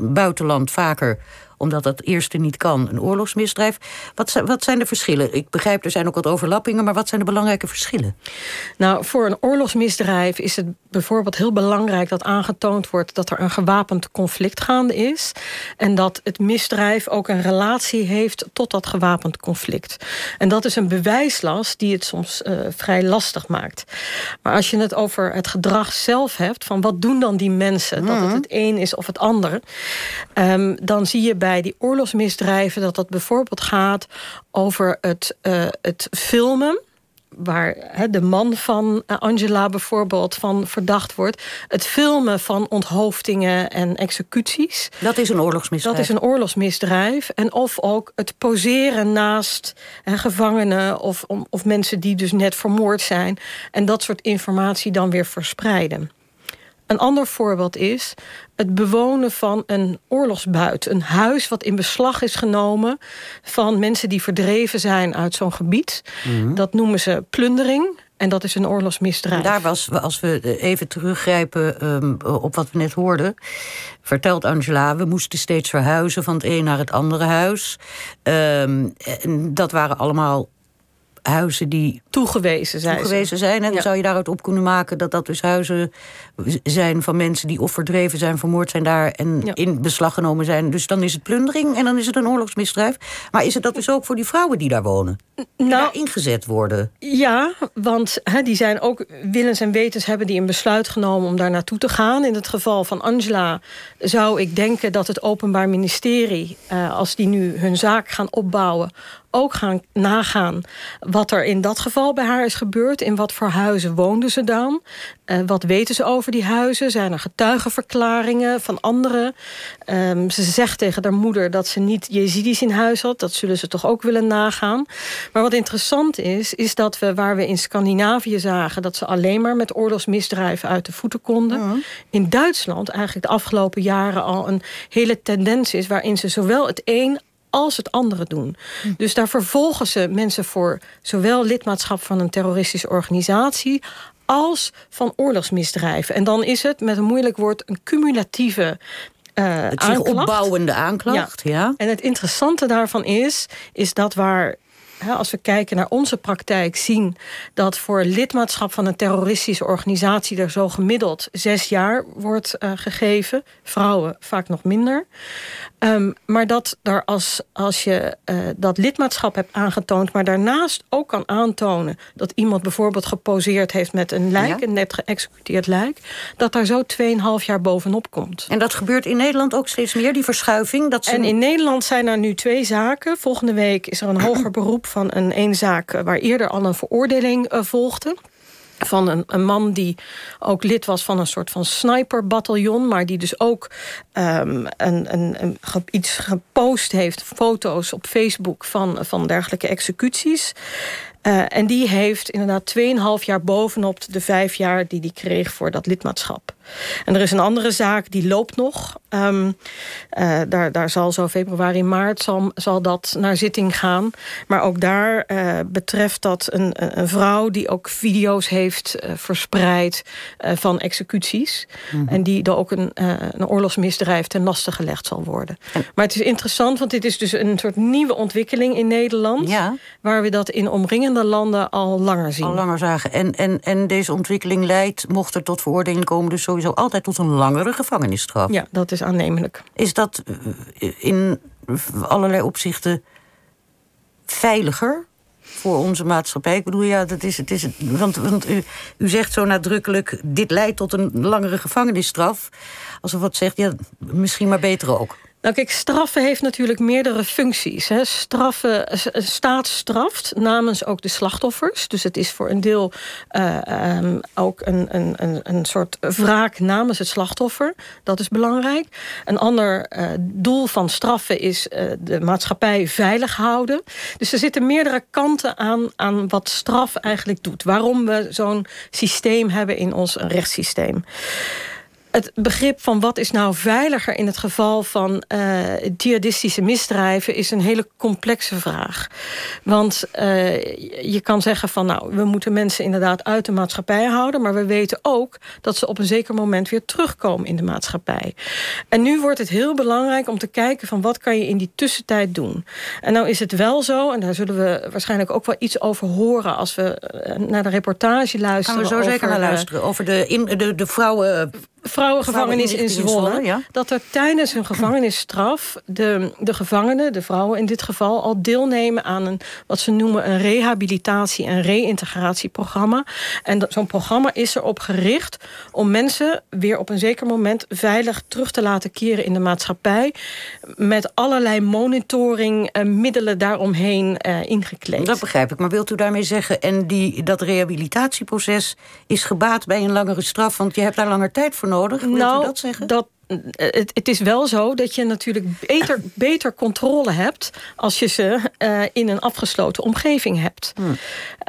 buitenland vaker omdat dat eerste niet kan, een oorlogsmisdrijf. Wat zijn, wat zijn de verschillen? Ik begrijp, er zijn ook wat overlappingen, maar wat zijn de belangrijke verschillen? Nou, voor een oorlogsmisdrijf is het bijvoorbeeld heel belangrijk dat aangetoond wordt dat er een gewapend conflict gaande is. En dat het misdrijf ook een relatie heeft tot dat gewapend conflict. En dat is een bewijslast die het soms uh, vrij lastig maakt. Maar als je het over het gedrag zelf hebt, van wat doen dan die mensen, dat het Mhm. het een is of het ander, ehm, dan zie je bij die oorlogsmisdrijven dat dat bijvoorbeeld gaat over het, eh, het filmen waar de man van eh, Angela bijvoorbeeld van verdacht wordt. Het filmen van onthoofdingen en executies. Dat is een oorlogsmisdrijf. Dat is een oorlogsmisdrijf. En of ook het poseren naast gevangenen of, om- of mensen die dus net vermoord zijn. En dat soort informatie dan weer verspreiden. Een ander voorbeeld is het bewonen van een oorlogsbuit. Een huis wat in beslag is genomen van mensen die verdreven zijn uit zo'n gebied. Dat noemen ze plundering. En dat is een oorlogsmisdrijf. Daar was, als we even teruggrijpen ehm, op wat we net hoorden, vertelt Angela, we moesten steeds verhuizen van het een naar het andere huis. Ehm, en dat waren allemaal huizen die toegewezen zijn. toegewezen zijn. En zou je daaruit op kunnen maken dat dat dus huizen zijn van mensen die of verdreven zijn, vermoord zijn daar en in beslag genomen zijn. Dus dan is het plundering en dan is het een oorlogsmisdrijf. Maar is het dat dus ook voor die vrouwen die daar wonen? Die Nou, daar ingezet worden? Ja, want die zijn ook willens en wetens hebben die een besluit genomen om daar naartoe te gaan. In het geval van Angela zou ik denken dat het Openbaar Ministerie, eh, als die nu hun zaak gaan opbouwen, ook gaan nagaan wat er in dat geval bij haar is gebeurd. In wat voor huizen woonde ze dan? Eh, wat weten ze over die huizen? Zijn er getuigenverklaringen van anderen? Ehm, ze zegt tegen haar moeder dat ze niet Jezidis in huis had. Dat zullen ze toch ook willen nagaan. Maar wat interessant is, is dat we waar we in Scandinavië zagen dat ze alleen maar met oorlogsmisdrijven uit de voeten konden, in Duitsland eigenlijk de afgelopen jaren al een hele tendens is waarin ze zowel het een als het andere doen. Dus daar vervolgen ze mensen voor zowel lidmaatschap van een terroristische organisatie als van oorlogsmisdrijven. En dan is het met een moeilijk woord een cumulatieve eh Het zich aanklacht. opbouwende aanklacht, ja. En het interessante daarvan is, is dat waar. Als we kijken naar onze praktijk, zien dat voor lidmaatschap van een terroristische organisatie er zo gemiddeld zes jaar wordt eh, gegeven. Vrouwen vaak nog minder. Ehm, maar dat er als, als je eh, dat lidmaatschap hebt aangetoond, maar daarnaast ook kan aantonen dat iemand bijvoorbeeld geposeerd heeft met een lijk, Ja. een net geëxecuteerd lijk, dat daar zo 2,5 jaar bovenop komt. En dat gebeurt in Nederland ook steeds meer, die verschuiving. Dat ze... En in Nederland zijn er nu twee zaken. Volgende week is er een hoger beroep van een één zaak... waar eerder al een veroordeling eh, volgde van een, een man die ook lid was van een soort van sniperbataljon... maar die dus ook ehm, een, een, iets gepost heeft... foto's op Facebook van, van dergelijke executies... Eh, en die heeft inderdaad 2,5 jaar bovenop de vijf jaar die hij kreeg voor dat lidmaatschap. En er is een andere zaak die loopt nog. Ehm, eh, daar, daar zal zo februari, maart zal, zal dat naar zitting gaan. Maar ook daar eh, betreft dat een, een vrouw die ook video's heeft eh, verspreid van executies. En die er ook een, een oorlogsmisdrijf ten laste gelegd zal worden. Maar het is interessant, want dit is dus een soort nieuwe ontwikkeling in Nederland. Waar we dat in omringende landen al langer zien. Al langer zagen. En, en, en deze ontwikkeling leidt, mocht er tot veroordeling komen, dus sowieso altijd tot een langere gevangenisstraf. Ja, dat is aannemelijk. Is dat eh, in allerlei opzichten veiliger voor onze maatschappij? Ik bedoel, ja, dat is het. Is het want want u, u zegt zo nadrukkelijk: dit leidt tot een langere gevangenisstraf. Alsof wat zegt, ja, misschien maar beter ook. Nou kijk, straffen heeft natuurlijk meerdere functies. Hè. Straffen, staat straft namens ook de slachtoffers. Dus het is voor een deel eh, ehm, ook een, een, een, een soort wraak namens het slachtoffer. Dat is belangrijk. Een ander eh, doel van straffen is eh, de maatschappij veilig houden. Dus er zitten meerdere kanten aan, aan wat straf eigenlijk doet. Waarom we zo'n systeem hebben in ons rechtssysteem. Het begrip van wat is nou veiliger in het geval van uh, jihadistische misdrijven is een hele complexe vraag. Want uh, je kan zeggen van nou, we moeten mensen inderdaad uit de maatschappij houden, maar we weten ook dat ze op een zeker moment weer terugkomen in de maatschappij. En nu wordt het heel belangrijk om te kijken van wat kan je in die tussentijd doen. En nou is het wel zo, en daar zullen we waarschijnlijk ook wel iets over horen als we eh, naar de reportage luisteren. Gaan we zo zeker naar luisteren over de, in, de, de vrouwen vrouwengevangenis in Zwolle... Ja? dat er tijdens hun gevangenisstraf de, de gevangenen, de vrouwen in dit geval... al deelnemen aan een, wat ze noemen een rehabilitatie- en reïntegratieprogramma. En zo'n programma is erop gericht om mensen weer op een zeker moment... veilig terug te laten keren in de maatschappij... met allerlei monitoring uh, middelen daaromheen uh, ingekleed. Dat begrijp ik, maar wilt u daarmee zeggen... en die, dat rehabilitatieproces is gebaat bij een langere straf... want je hebt daar langer tijd voor nodig nodig? Wilt nou, dat zeggen? Dat, het, het, is wel zo dat je natuurlijk beter, beter controle hebt... als je ze uh, in een afgesloten omgeving hebt. Hmm.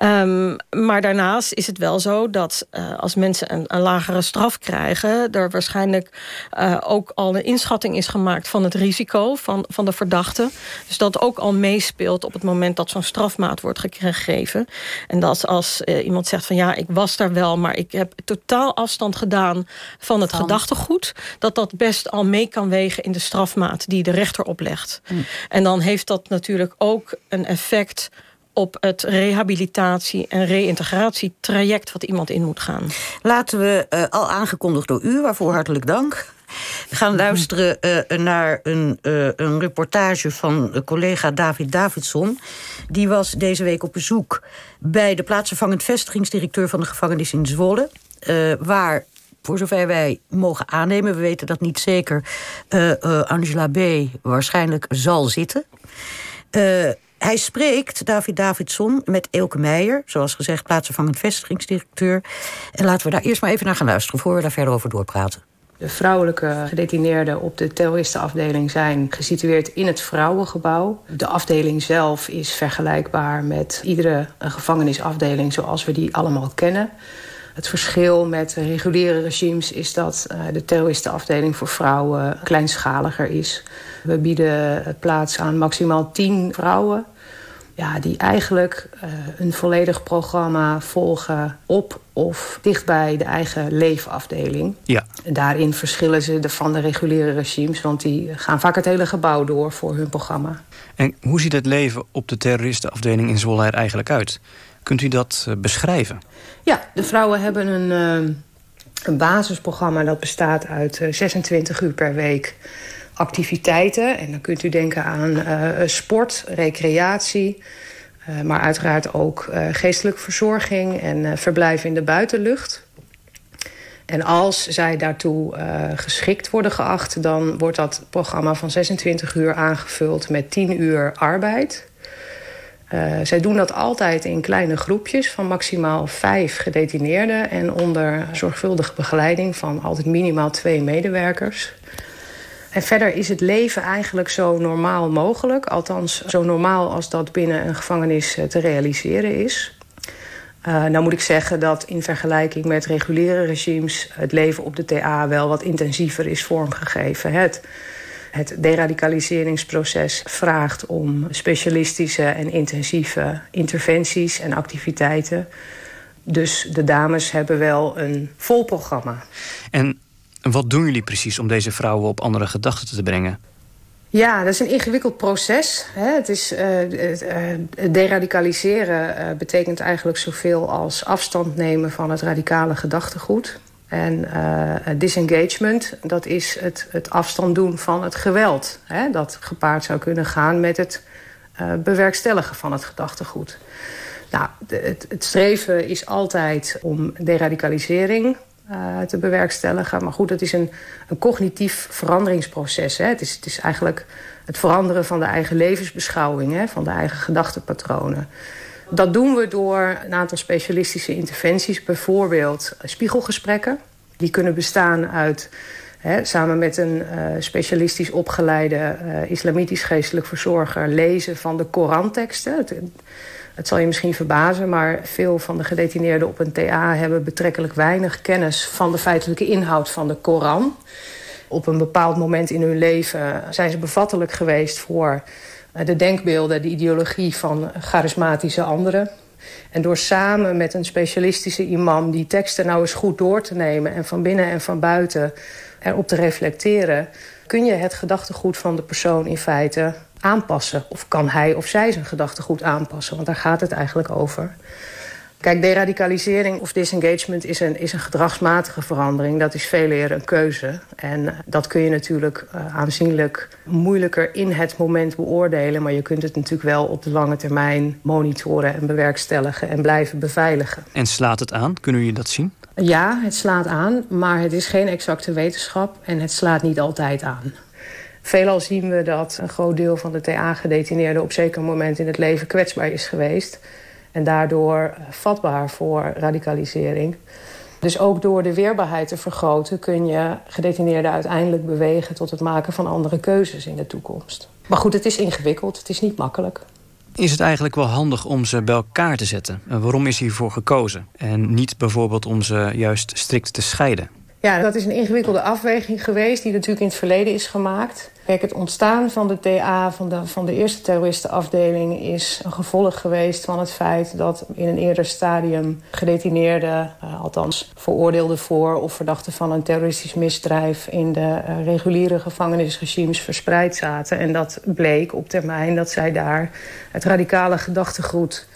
Um, maar daarnaast is het wel zo dat uh, als mensen een, een, lagere straf krijgen... er waarschijnlijk uh, ook al een inschatting is gemaakt van het risico van, van de verdachte. Dus dat ook al meespeelt op het moment dat zo'n strafmaat wordt gegeven. En dat als iemand zegt van ja, ik was daar wel... maar ik heb totaal afstand gedaan van het van. gedachtegoed... dat dat best al mee kan wegen in de strafmaat die de rechter oplegt. Hmm. En dan heeft dat natuurlijk ook een effect op het rehabilitatie- en reïntegratietraject wat iemand in moet gaan. Laten we, uh, al aangekondigd door u, waarvoor hartelijk dank... gaan luisteren uh, naar een, uh, een reportage van collega David Davidson. Die was deze week op bezoek bij de plaatsvervangend vestigingsdirecteur van de gevangenis in Zwolle. waar voor zover wij mogen aannemen, we weten dat niet zeker, uh, uh, Angela B. waarschijnlijk zal zitten. Uh, hij spreekt, David Davidson, met Elke Meijer, zoals gezegd, plaatsvervangend vestigingsdirecteur. En laten we daar eerst maar even naar gaan luisteren, voor we daar verder over doorpraten. De vrouwelijke gedetineerden op de terroristenafdeling zijn gesitueerd in het vrouwengebouw. De afdeling zelf is vergelijkbaar met iedere gevangenisafdeling zoals we die allemaal kennen. Het verschil met reguliere regimes is dat uh, de terroristenafdeling voor vrouwen kleinschaliger is. We bieden plaats aan maximaal tien vrouwen. Ja, die eigenlijk uh, een volledig programma volgen op of dichtbij de eigen leefafdeling. Ja. Daarin verschillen ze de, van de reguliere regimes, want die gaan vaak het hele gebouw door voor hun programma. En hoe ziet het leven op de terroristenafdeling in Zwolle er eigenlijk uit? Kunt u dat uh, beschrijven? Ja, de vrouwen hebben een, uh, een basisprogramma dat bestaat uit uh, 26 uur per week activiteiten. En dan kunt u denken aan sport, recreatie... maar uiteraard ook geestelijke verzorging en verblijf in de buitenlucht. En als zij daartoe geschikt worden geacht... dan wordt dat programma van 26 uur aangevuld met 10 uur arbeid... Uh, zij doen dat altijd in kleine groepjes van maximaal vijf gedetineerden... en onder zorgvuldige begeleiding van altijd minimaal twee medewerkers. En verder is het leven eigenlijk zo normaal mogelijk. Althans, zo normaal als dat binnen een gevangenis te realiseren is. Uh, nou moet ik zeggen dat in vergelijking met reguliere regimes... het leven op de TA wel wat intensiever is vormgegeven. Het het deradicaliseringsproces vraagt om specialistische en intensieve interventies en activiteiten. Dus de dames hebben wel een vol programma. En wat doen jullie precies om deze vrouwen op andere gedachten te brengen? Ja, dat is een ingewikkeld proces. Het is, het, uh, deradicaliseren uh, betekent eigenlijk zoveel als afstand nemen van het radicale gedachtegoed. En uh, disengagement, dat is het, het afstand doen van het geweld. Hè, dat gepaard zou kunnen gaan met het uh, bewerkstelligen van het gedachtegoed. Nou, het, het, streven is altijd om deradicalisering uh, te bewerkstelligen. Maar goed, het is een, een cognitief veranderingsproces. Hè. Het, is, het is eigenlijk het veranderen van de eigen levensbeschouwing, hè, van de eigen gedachtepatronen. Dat doen we door een aantal specialistische interventies. Bijvoorbeeld spiegelgesprekken. Die kunnen bestaan uit samen met een uh, specialistisch opgeleide uh, islamitisch geestelijk verzorger lezen van de Koranteksten. Het, het, zal je misschien verbazen, maar veel van de gedetineerden op een TA hebben betrekkelijk weinig kennis van de feitelijke inhoud van de Koran. Op een bepaald moment in hun leven zijn ze bevattelijk geweest voor de denkbeelden, de ideologie van charismatische anderen. En door samen met een specialistische imam die teksten nou eens goed door te nemen en van binnen en van buiten erop te reflecteren, kun je het gedachtegoed van de persoon in feite aanpassen. Of kan hij of zij zijn gedachtegoed aanpassen, want daar gaat het eigenlijk over. Kijk, deradicalisering of disengagement is een, is een gedragsmatige verandering. Dat is veel eer een keuze. En dat kun je natuurlijk uh, aanzienlijk moeilijker in het moment beoordelen. Maar je kunt het natuurlijk wel op de lange termijn monitoren en bewerkstelligen en blijven beveiligen. En slaat het aan? Kunnen jullie dat zien? Ja, het slaat aan, maar het is geen exacte wetenschap en het slaat niet altijd aan. Veelal zien we dat een groot deel van de TA-gedetineerden op zeker moment in het leven kwetsbaar is geweest. En daardoor vatbaar voor radicalisering. Dus ook door de weerbaarheid te vergroten kun je gedetineerden uiteindelijk bewegen tot het maken van andere keuzes in de toekomst. Maar goed, het is ingewikkeld, het is niet makkelijk. Is het eigenlijk wel handig om ze bij elkaar te zetten? Waarom is hiervoor gekozen? En niet bijvoorbeeld om ze juist strikt te scheiden? Ja, dat is een ingewikkelde afweging geweest die natuurlijk in het verleden is gemaakt. Kijk, het ontstaan van de TA, van de, van de eerste terroristenafdeling... is een gevolg geweest van het feit dat in een eerder stadium... gedetineerden, uh, althans veroordeelden voor of verdachten van een terroristisch misdrijf... in de uh, reguliere gevangenisregimes verspreid zaten. En dat bleek op termijn dat zij daar het radicale gedachtegoed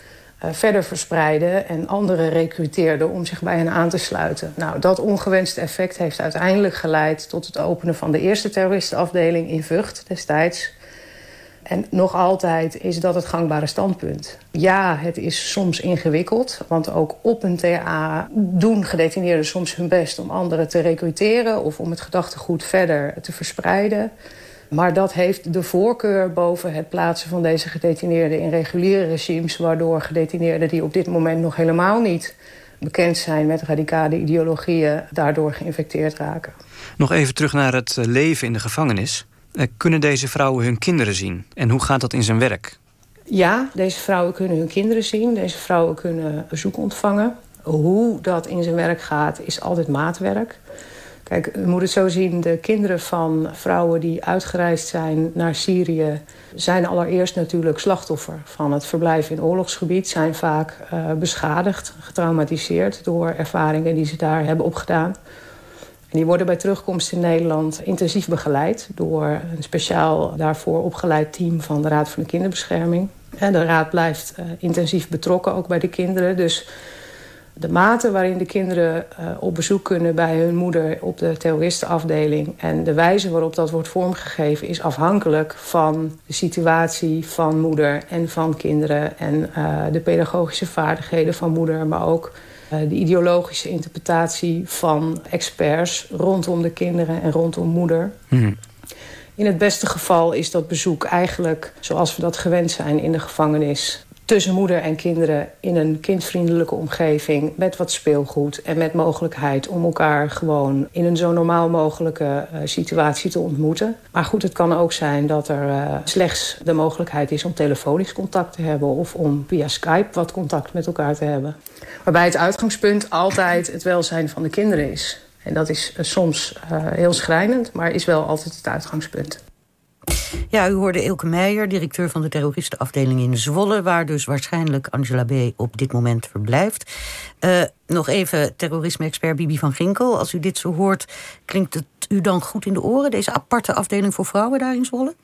verder verspreiden en anderen recruteerden om zich bij hen aan te sluiten. Nou, dat ongewenste effect heeft uiteindelijk geleid tot het openen van de eerste terroristenafdeling in Vught destijds. En nog altijd is dat het gangbare standpunt. Ja, het is soms ingewikkeld, want ook op een TA doen gedetineerden soms hun best om anderen te recruteren of om het gedachtegoed verder te verspreiden. Maar dat heeft de voorkeur boven het plaatsen van deze gedetineerden in reguliere regimes... waardoor gedetineerden die op dit moment nog helemaal niet bekend zijn met radicale ideologieën... daardoor geïnfecteerd raken. Nog even terug naar het leven in de gevangenis. Eh, kunnen deze vrouwen hun kinderen zien? En hoe gaat dat in zijn werk? Ja, deze vrouwen kunnen hun kinderen zien. Deze vrouwen kunnen bezoek ontvangen. Hoe dat in zijn werk gaat, is altijd maatwerk. Kijk, moet het zo zien, de kinderen van vrouwen die uitgereisd zijn naar Syrië... zijn allereerst natuurlijk slachtoffer van het verblijf in oorlogsgebied. Zijn vaak uh, beschadigd, getraumatiseerd door ervaringen die ze daar hebben opgedaan. En die worden bij terugkomst in Nederland intensief begeleid... door een speciaal daarvoor opgeleid team van de Raad voor de Kinderbescherming. En de raad blijft uh, intensief betrokken, ook bij de kinderen. Dus de mate waarin de kinderen uh, op bezoek kunnen bij hun moeder op de terroristenafdeling en de wijze waarop dat wordt vormgegeven is afhankelijk van de situatie van moeder en van kinderen en uh, de pedagogische vaardigheden van moeder, maar ook uh, de ideologische interpretatie van experts rondom de kinderen en rondom moeder. Mm. In het beste geval is dat bezoek eigenlijk zoals we dat gewend zijn in de gevangenis tussen moeder en kinderen in een kindvriendelijke omgeving... met wat speelgoed en met mogelijkheid om elkaar gewoon... in een zo normaal mogelijke uh, situatie te ontmoeten. Maar goed, het kan ook zijn dat er uh, slechts de mogelijkheid is... om telefonisch contact te hebben of om via Skype wat contact met elkaar te hebben. Waarbij het uitgangspunt altijd het welzijn van de kinderen is. En dat is uh, soms heel schrijnend, maar is wel altijd het uitgangspunt. Ja, u hoorde Ilke Meijer, directeur van de terroristenafdeling in Zwolle... waar dus waarschijnlijk Angela B. op dit moment verblijft. Uh, nog even terrorisme-expert Bibi van Ginkel. Als u dit zo hoort, klinkt het u dan goed in de oren... deze aparte afdeling voor vrouwen daar in Zwolle?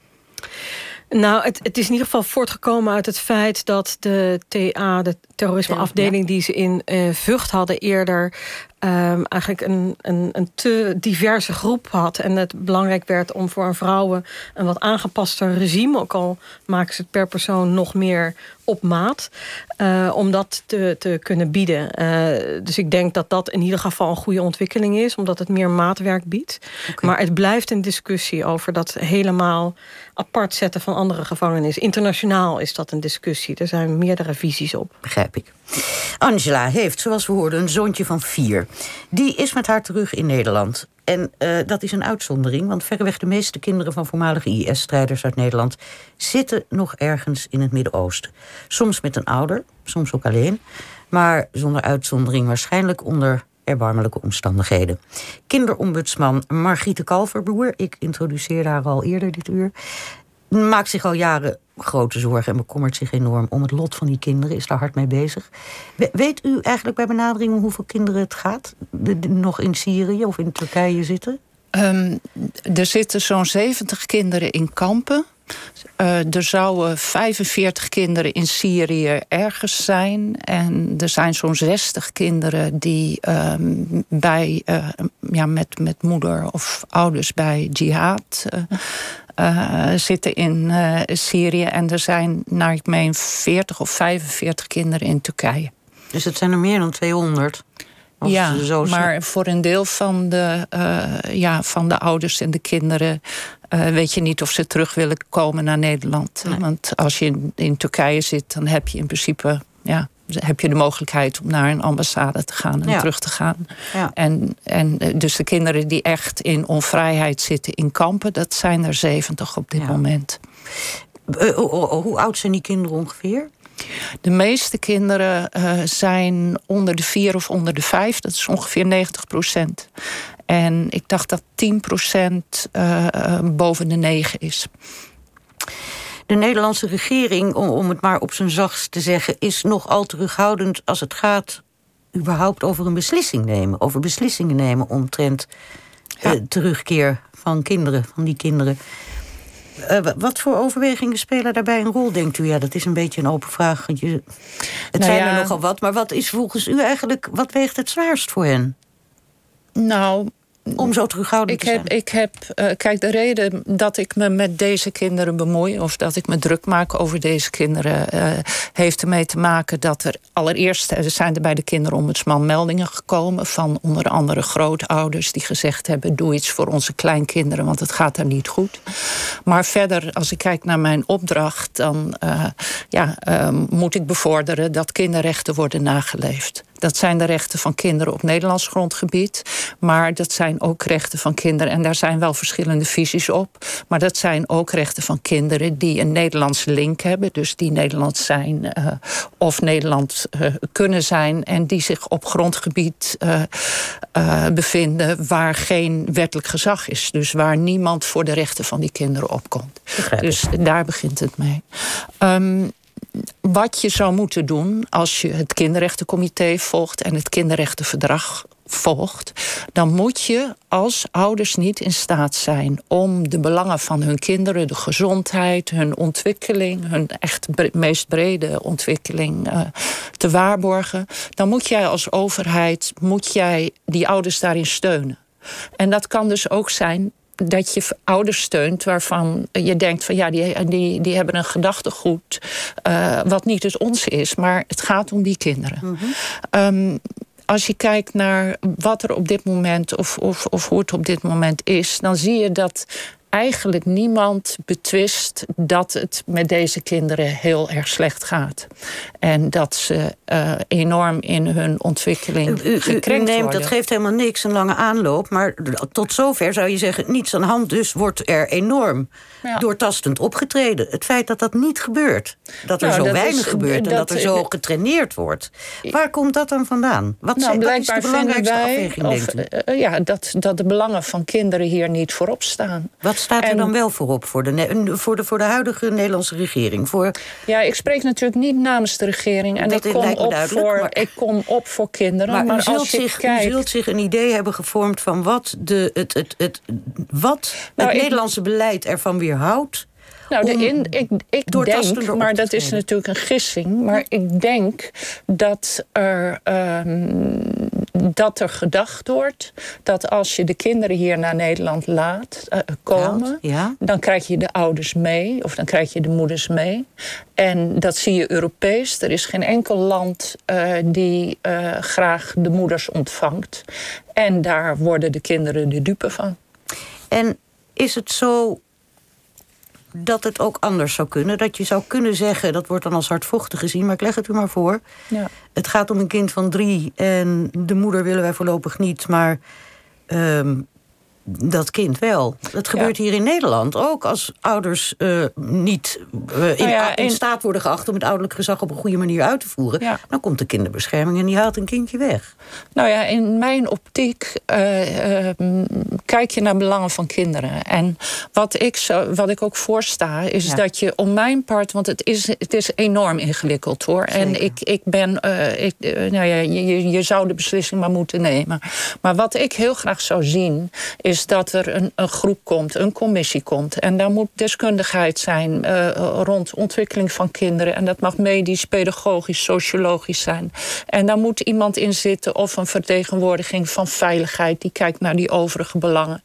Nou, het, het, is in ieder geval voortgekomen uit het feit dat de TA, de terrorismeafdeling die ze in uh, Vught hadden eerder, um, eigenlijk een, een, een, te diverse groep had. En het belangrijk werd om voor vrouwen een wat aangepaster regime, ook al maken ze het per persoon nog meer op maat, uh, om dat te, te kunnen bieden. Uh, dus ik denk dat dat in ieder geval een goede ontwikkeling is, omdat het meer maatwerk biedt. Okay. Maar het blijft een discussie over dat helemaal apart zetten van andere gevangenissen. Internationaal is dat een discussie. Er zijn meerdere visies op. Begrijp ik. Angela heeft, zoals we hoorden, een zoontje van vier. Die is met haar terug in Nederland. En uh, dat is een uitzondering, want verreweg de meeste kinderen van voormalige IS-strijders uit Nederland zitten nog ergens in het Midden-Oosten. Soms met een ouder, soms ook alleen, maar zonder uitzondering waarschijnlijk onder erbarmelijke omstandigheden. Kinderombudsman Margriete Kalverboer, ik introduceerde haar al eerder dit uur, maakt zich al jaren grote zorgen en bekommert zich enorm om het lot van die kinderen, is daar hard mee bezig. Weet u eigenlijk bij benadering om hoeveel kinderen het gaat? nog in Syrië of in Turkije zitten? Um, er zitten zo'n 70 kinderen in kampen. Uh, er zouden 45 kinderen in Syrië ergens zijn. En er zijn zo'n 60 kinderen die um, bij, uh, ja, met, met moeder of ouders bij jihad uh, uh, zitten in uh, Syrië. En er zijn, naar ik meen, 40 of 45 kinderen in Turkije. Dus het zijn er meer dan 200? Ja, zo maar voor een deel van de, uh, ja, van de ouders en de kinderen weet je niet of ze terug willen komen naar Nederland. Nee. Want als je in, in Turkije zit, dan heb je in principe ja, heb je de mogelijkheid om naar een ambassade te gaan en terug te gaan. Ja. En, en dus de kinderen die echt in onvrijheid zitten in kampen, dat zijn er 70 op dit ja. moment. Uh, hoe oud zijn die kinderen ongeveer? De meeste kinderen uh, zijn onder de vier of onder de vijf. Dat is ongeveer 90 procent. En ik dacht dat 10 procent uh, boven de negen is. De Nederlandse regering, om het maar op zijn zachtst te zeggen, is nogal terughoudend als het gaat überhaupt over een beslissing nemen. Over beslissingen nemen omtrent ja. uh, terugkeer van kinderen, van die kinderen. Uh, wat voor overwegingen spelen daarbij een rol, denkt u? Ja, dat is een beetje een open vraag. Je, het nou zijn ja, er nogal wat, maar wat is volgens u eigenlijk, wat weegt het zwaarst voor hen? Nou, om zo terughoudend ik te heb, zijn? Ik heb, uh, kijk, de reden dat ik me met deze kinderen bemoei... of dat ik me druk maak over deze kinderen... Uh, heeft ermee te maken dat er allereerst... er zijn er bij de kinderombudsman meldingen gekomen... van onder andere grootouders die gezegd hebben... doe iets voor onze kleinkinderen, want het gaat daar niet goed. Maar verder, als ik kijk naar mijn opdracht... dan uh, ja, moet ik bevorderen dat kinderrechten worden nageleefd. Dat zijn de rechten van kinderen op Nederlands grondgebied. Maar dat zijn ook rechten van kinderen. En daar zijn wel verschillende visies op. Maar dat zijn ook rechten van kinderen die een Nederlandse link hebben. Dus die Nederlands zijn uh, of Nederland uh, kunnen zijn. En die zich op grondgebied uh, bevinden waar geen wettelijk gezag is. Dus waar niemand voor de rechten van die kinderen opkomt. Dus daar begint het mee. Um, wat je zou moeten doen als je het kinderrechtencomité volgt en het kinderrechtenverdrag volgt, dan moet je als ouders niet in staat zijn om de belangen van hun kinderen, de gezondheid, hun ontwikkeling, hun echt meest brede ontwikkeling uh, te waarborgen, dan moet jij als overheid moet jij die ouders daarin steunen. En dat kan dus ook zijn dat je ouders steunt waarvan je denkt van ja, die, die, die hebben een gedachtegoed uh, wat niet het onze is, maar het gaat om die kinderen. Mm -hmm. um, als je kijkt naar wat er op dit moment, of, of, of hoe het op dit moment is, dan zie je dat eigenlijk niemand betwist dat het met deze kinderen heel erg slecht gaat. En dat ze uh, enorm in hun ontwikkeling u, u, gekrenkt u neemt, worden. Dat geeft helemaal niks, een lange aanloop. Maar tot zover zou je zeggen, niets aan de hand. Dus wordt er enorm ja. doortastend opgetreden. Het feit dat dat niet gebeurt. Dat er Nou, zo dat weinig is- gebeurt en dat- dat er zo getraineerd wordt. Waar komt dat dan vandaan? Wat, Nou, zijn, is de belangrijkste wij afweging, of, eh, eh, ja, dat, dat de belangen van kinderen hier niet voorop staan. Wat staat er en- dan wel voorop voor de, voor, de, voor de huidige Nederlandse regering? Voor, Ja, ik spreek natuurlijk niet namens de regering. En Dat ik kom, op voor, maar- ik kom op voor kinderen. maar Maar, u, zult als je zich, kijkt... u zult zich een idee hebben gevormd van wat, de, het, het, het, wat Nou, het ik- Nederlandse beleid ervan weerhoudt. Nou, de in, ik, ik denk, maar dat is natuurlijk een gissing. Maar ik denk dat er, ehm, dat er gedacht wordt dat als je de kinderen hier naar Nederland laat eh, komen, ja. dan krijg je de ouders mee of dan krijg je de moeders mee. En dat zie je Europees. Er is geen enkel land eh, die eh, graag de moeders ontvangt. En daar worden de kinderen de dupe van. En is het zo dat het ook anders zou kunnen? Dat je zou kunnen zeggen, dat wordt dan als hardvochtig gezien... maar ik leg het u maar voor. Ja. Het gaat om een kind van drie en de moeder willen wij voorlopig niet... maar ehm, dat kind wel. Dat gebeurt hier in Nederland ook als ouders uh, niet uh, in, nou ja, in, staat worden geacht om het ouderlijk gezag op een goede manier uit te voeren. Ja. Dan komt de kinderbescherming en die haalt een kindje weg. Nou ja, in mijn optiek uh, kijk je naar belangen van kinderen. En wat ik, zo, wat ik ook voorsta, is dat je om mijn part, want het is, het is enorm ingewikkeld hoor. En ik, ik ben, ik, nou ja, je, je zou de beslissing maar moeten nemen. Maar wat ik heel graag zou zien, is dat er een, een groep komt, een commissie komt. En daar moet deskundigheid zijn uh, rond ontwikkeling van kinderen. En dat mag medisch, pedagogisch, sociologisch zijn. En daar moet iemand in zitten of een vertegenwoordiging van veiligheid die kijkt naar die overige belangen.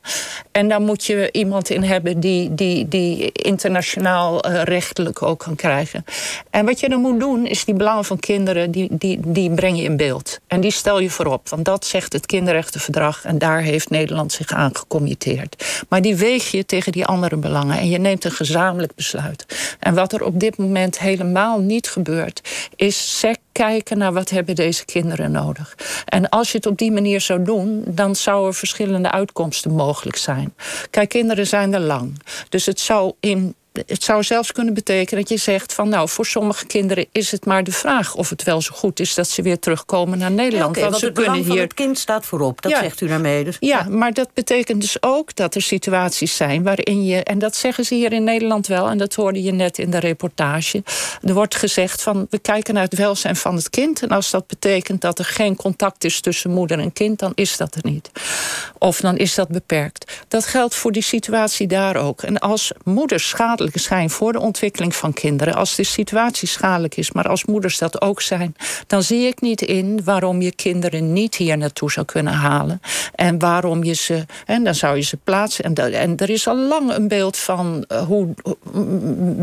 En daar moet je iemand in hebben die, die, die internationaal uh, rechtelijk ook kan krijgen. En wat je dan moet doen, is die belangen van kinderen, die, die, die breng je in beeld. En die stel je voorop. Want dat zegt het kinderrechtenverdrag. En daar heeft Nederland zich aan gecommitteerd. Maar die weeg je tegen die andere belangen. En je neemt een gezamenlijk besluit. En wat er op dit moment helemaal niet gebeurt, is sec kijken naar wat hebben deze kinderen nodig. En als je het op die manier zou doen, dan zou er verschillende uitkomsten mogelijk zijn. Kijk, kinderen zijn er lang. Dus het zou in het zou zelfs kunnen betekenen dat je zegt van nou, voor sommige kinderen is het maar de vraag of het wel zo goed is dat ze weer terugkomen naar Nederland. Ja, want, ze het kunnen hier... van het kind staat voorop, dat zegt u daarmee. Dus. Ja, maar dat betekent dus ook dat er situaties zijn waarin je, en dat zeggen ze hier in Nederland wel, en dat hoorde je net in de reportage. Er wordt gezegd van we kijken naar het welzijn van het kind. En als dat betekent dat er geen contact is tussen moeder en kind, dan is dat er niet. Of dan is dat beperkt. Dat geldt voor die situatie daar ook. En als moeders schade schijn voor de ontwikkeling van kinderen. Als de situatie schadelijk is, maar als moeders dat ook zijn, dan zie ik niet in waarom je kinderen niet hier naartoe zou kunnen halen. En waarom je ze, en dan zou je ze plaatsen. En, en er is al lang een beeld van uh, hoe,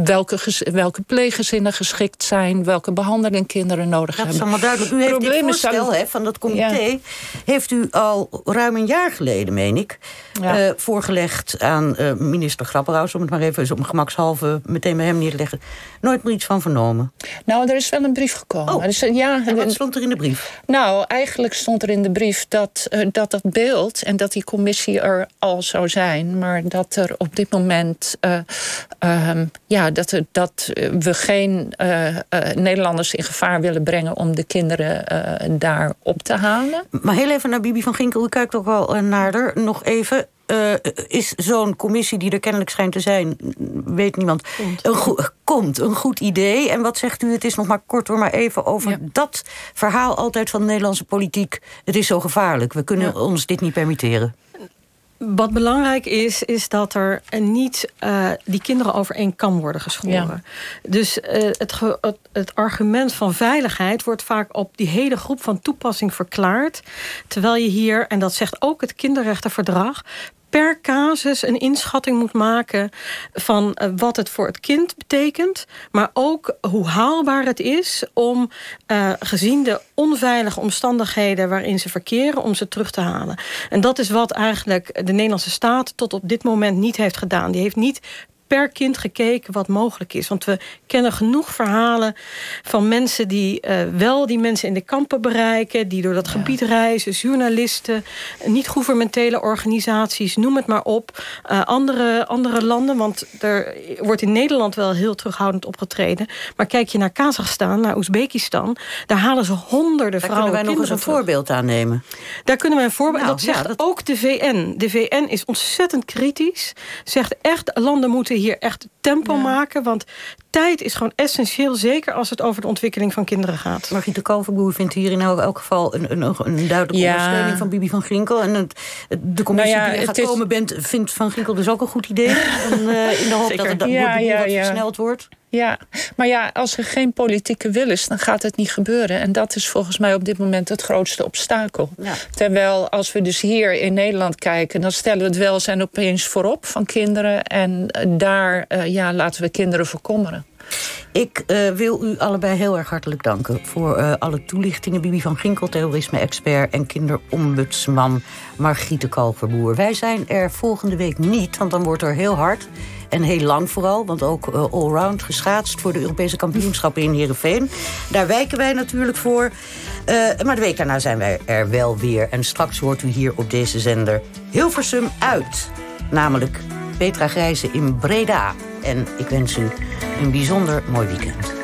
welke, welke pleeggezinnen geschikt zijn, welke behandeling kinderen nodig dat hebben. Dat is allemaal duidelijk. U heeft dit voorstel van dat comité, heeft u al ruim een jaar geleden, meen ik, ja. uh, voorgelegd aan uh, minister Grapperhaus, om het maar even op mijn gemak halve meteen bij hem neer te leggen. Nooit meer iets van vernomen. Nou, er is wel een brief gekomen. Oh. Dus, ja, en wat stond er in de brief? Nou, eigenlijk stond er in de brief dat, uh, dat dat beeld en dat die commissie er al zou zijn, maar dat er op dit moment uh, uh, ja, dat, er, dat we geen Nederlanders in gevaar willen brengen om de kinderen daar op te halen. Maar heel even naar Bibi van Ginkel, u kijkt ook wel naar haar. Nog even. Uh, is zo'n commissie die er kennelijk schijnt te zijn, weet niemand, komt. Een, go komt, een goed idee. En wat zegt u, het is nog maar kort hoor, maar even over ja. dat verhaal altijd van de Nederlandse politiek. Het is zo gevaarlijk, we kunnen ja. ons dit niet permitteren. Wat belangrijk is, is dat er niet uh, die kinderen over één kam worden geschoren. Ja. Dus uh, het, het, het, argument van veiligheid wordt vaak op die hele groep van toepassing verklaard. Terwijl je hier, en dat zegt ook het kinderrechtenverdrag, per casus een inschatting moet maken van uh, wat het voor het kind betekent, maar ook hoe haalbaar het is om uh, gezien de onveilige omstandigheden waarin ze verkeren, om ze terug te halen. En dat is wat eigenlijk de Nederlandse staat tot op dit moment niet heeft gedaan. Die heeft niet per kind gekeken wat mogelijk is. Want we kennen genoeg verhalen van mensen die uh, wel die mensen in de kampen bereiken, die door dat ja. gebied reizen, journalisten, niet-governementele organisaties, noem het maar op. Uh, andere, andere landen, want er wordt in Nederland wel heel terughoudend opgetreden. Maar kijk je naar Kazachstan, naar Oezbekistan, daar halen ze honderden daar vrouwen. Daar kunnen wij nog eens een voorbeeld aan nemen. Daar kunnen we een voorbeeld. Nou, dat zegt ja, dat... ook de VN. De VN is ontzettend kritisch. Zegt echt, landen moeten hier echt tempo ja. maken. Want tijd is gewoon essentieel, zeker als het over de ontwikkeling van kinderen gaat. Margriet de Kalverboer vindt hier in elk geval een, een, een duidelijke ja. ondersteuning van Bibi van Ginkel. En het, de commissie nou ja, die er gaat is... komen bent, vindt Van Ginkel dus ook een goed idee. en, uh, in de hoop zeker. dat het ja, ja, wat versneld wordt. Ja, maar ja, als er geen politieke wil is, dan gaat het niet gebeuren. En dat is volgens mij op dit moment het grootste obstakel. Ja. Terwijl als we dus hier in Nederland kijken, dan stellen we het welzijn opeens voorop van kinderen. En daar uh, ja, laten we kinderen verkommeren. Ik uh, wil u allebei heel erg hartelijk danken voor uh, alle toelichtingen. Bibi van Ginkel, terrorisme-expert en kinderombudsman Margriete Kalverboer. Wij zijn er volgende week niet, want dan wordt er heel hard En heel lang vooral, want ook uh, allround geschaatst... voor de Europese kampioenschappen in Heerenveen. Daar wijken wij natuurlijk voor. Uh, maar de week daarna zijn wij er wel weer. En straks hoort u hier op deze zender Hilversum uit. Namelijk Petra Grijze in Breda. En ik wens u een bijzonder mooi weekend.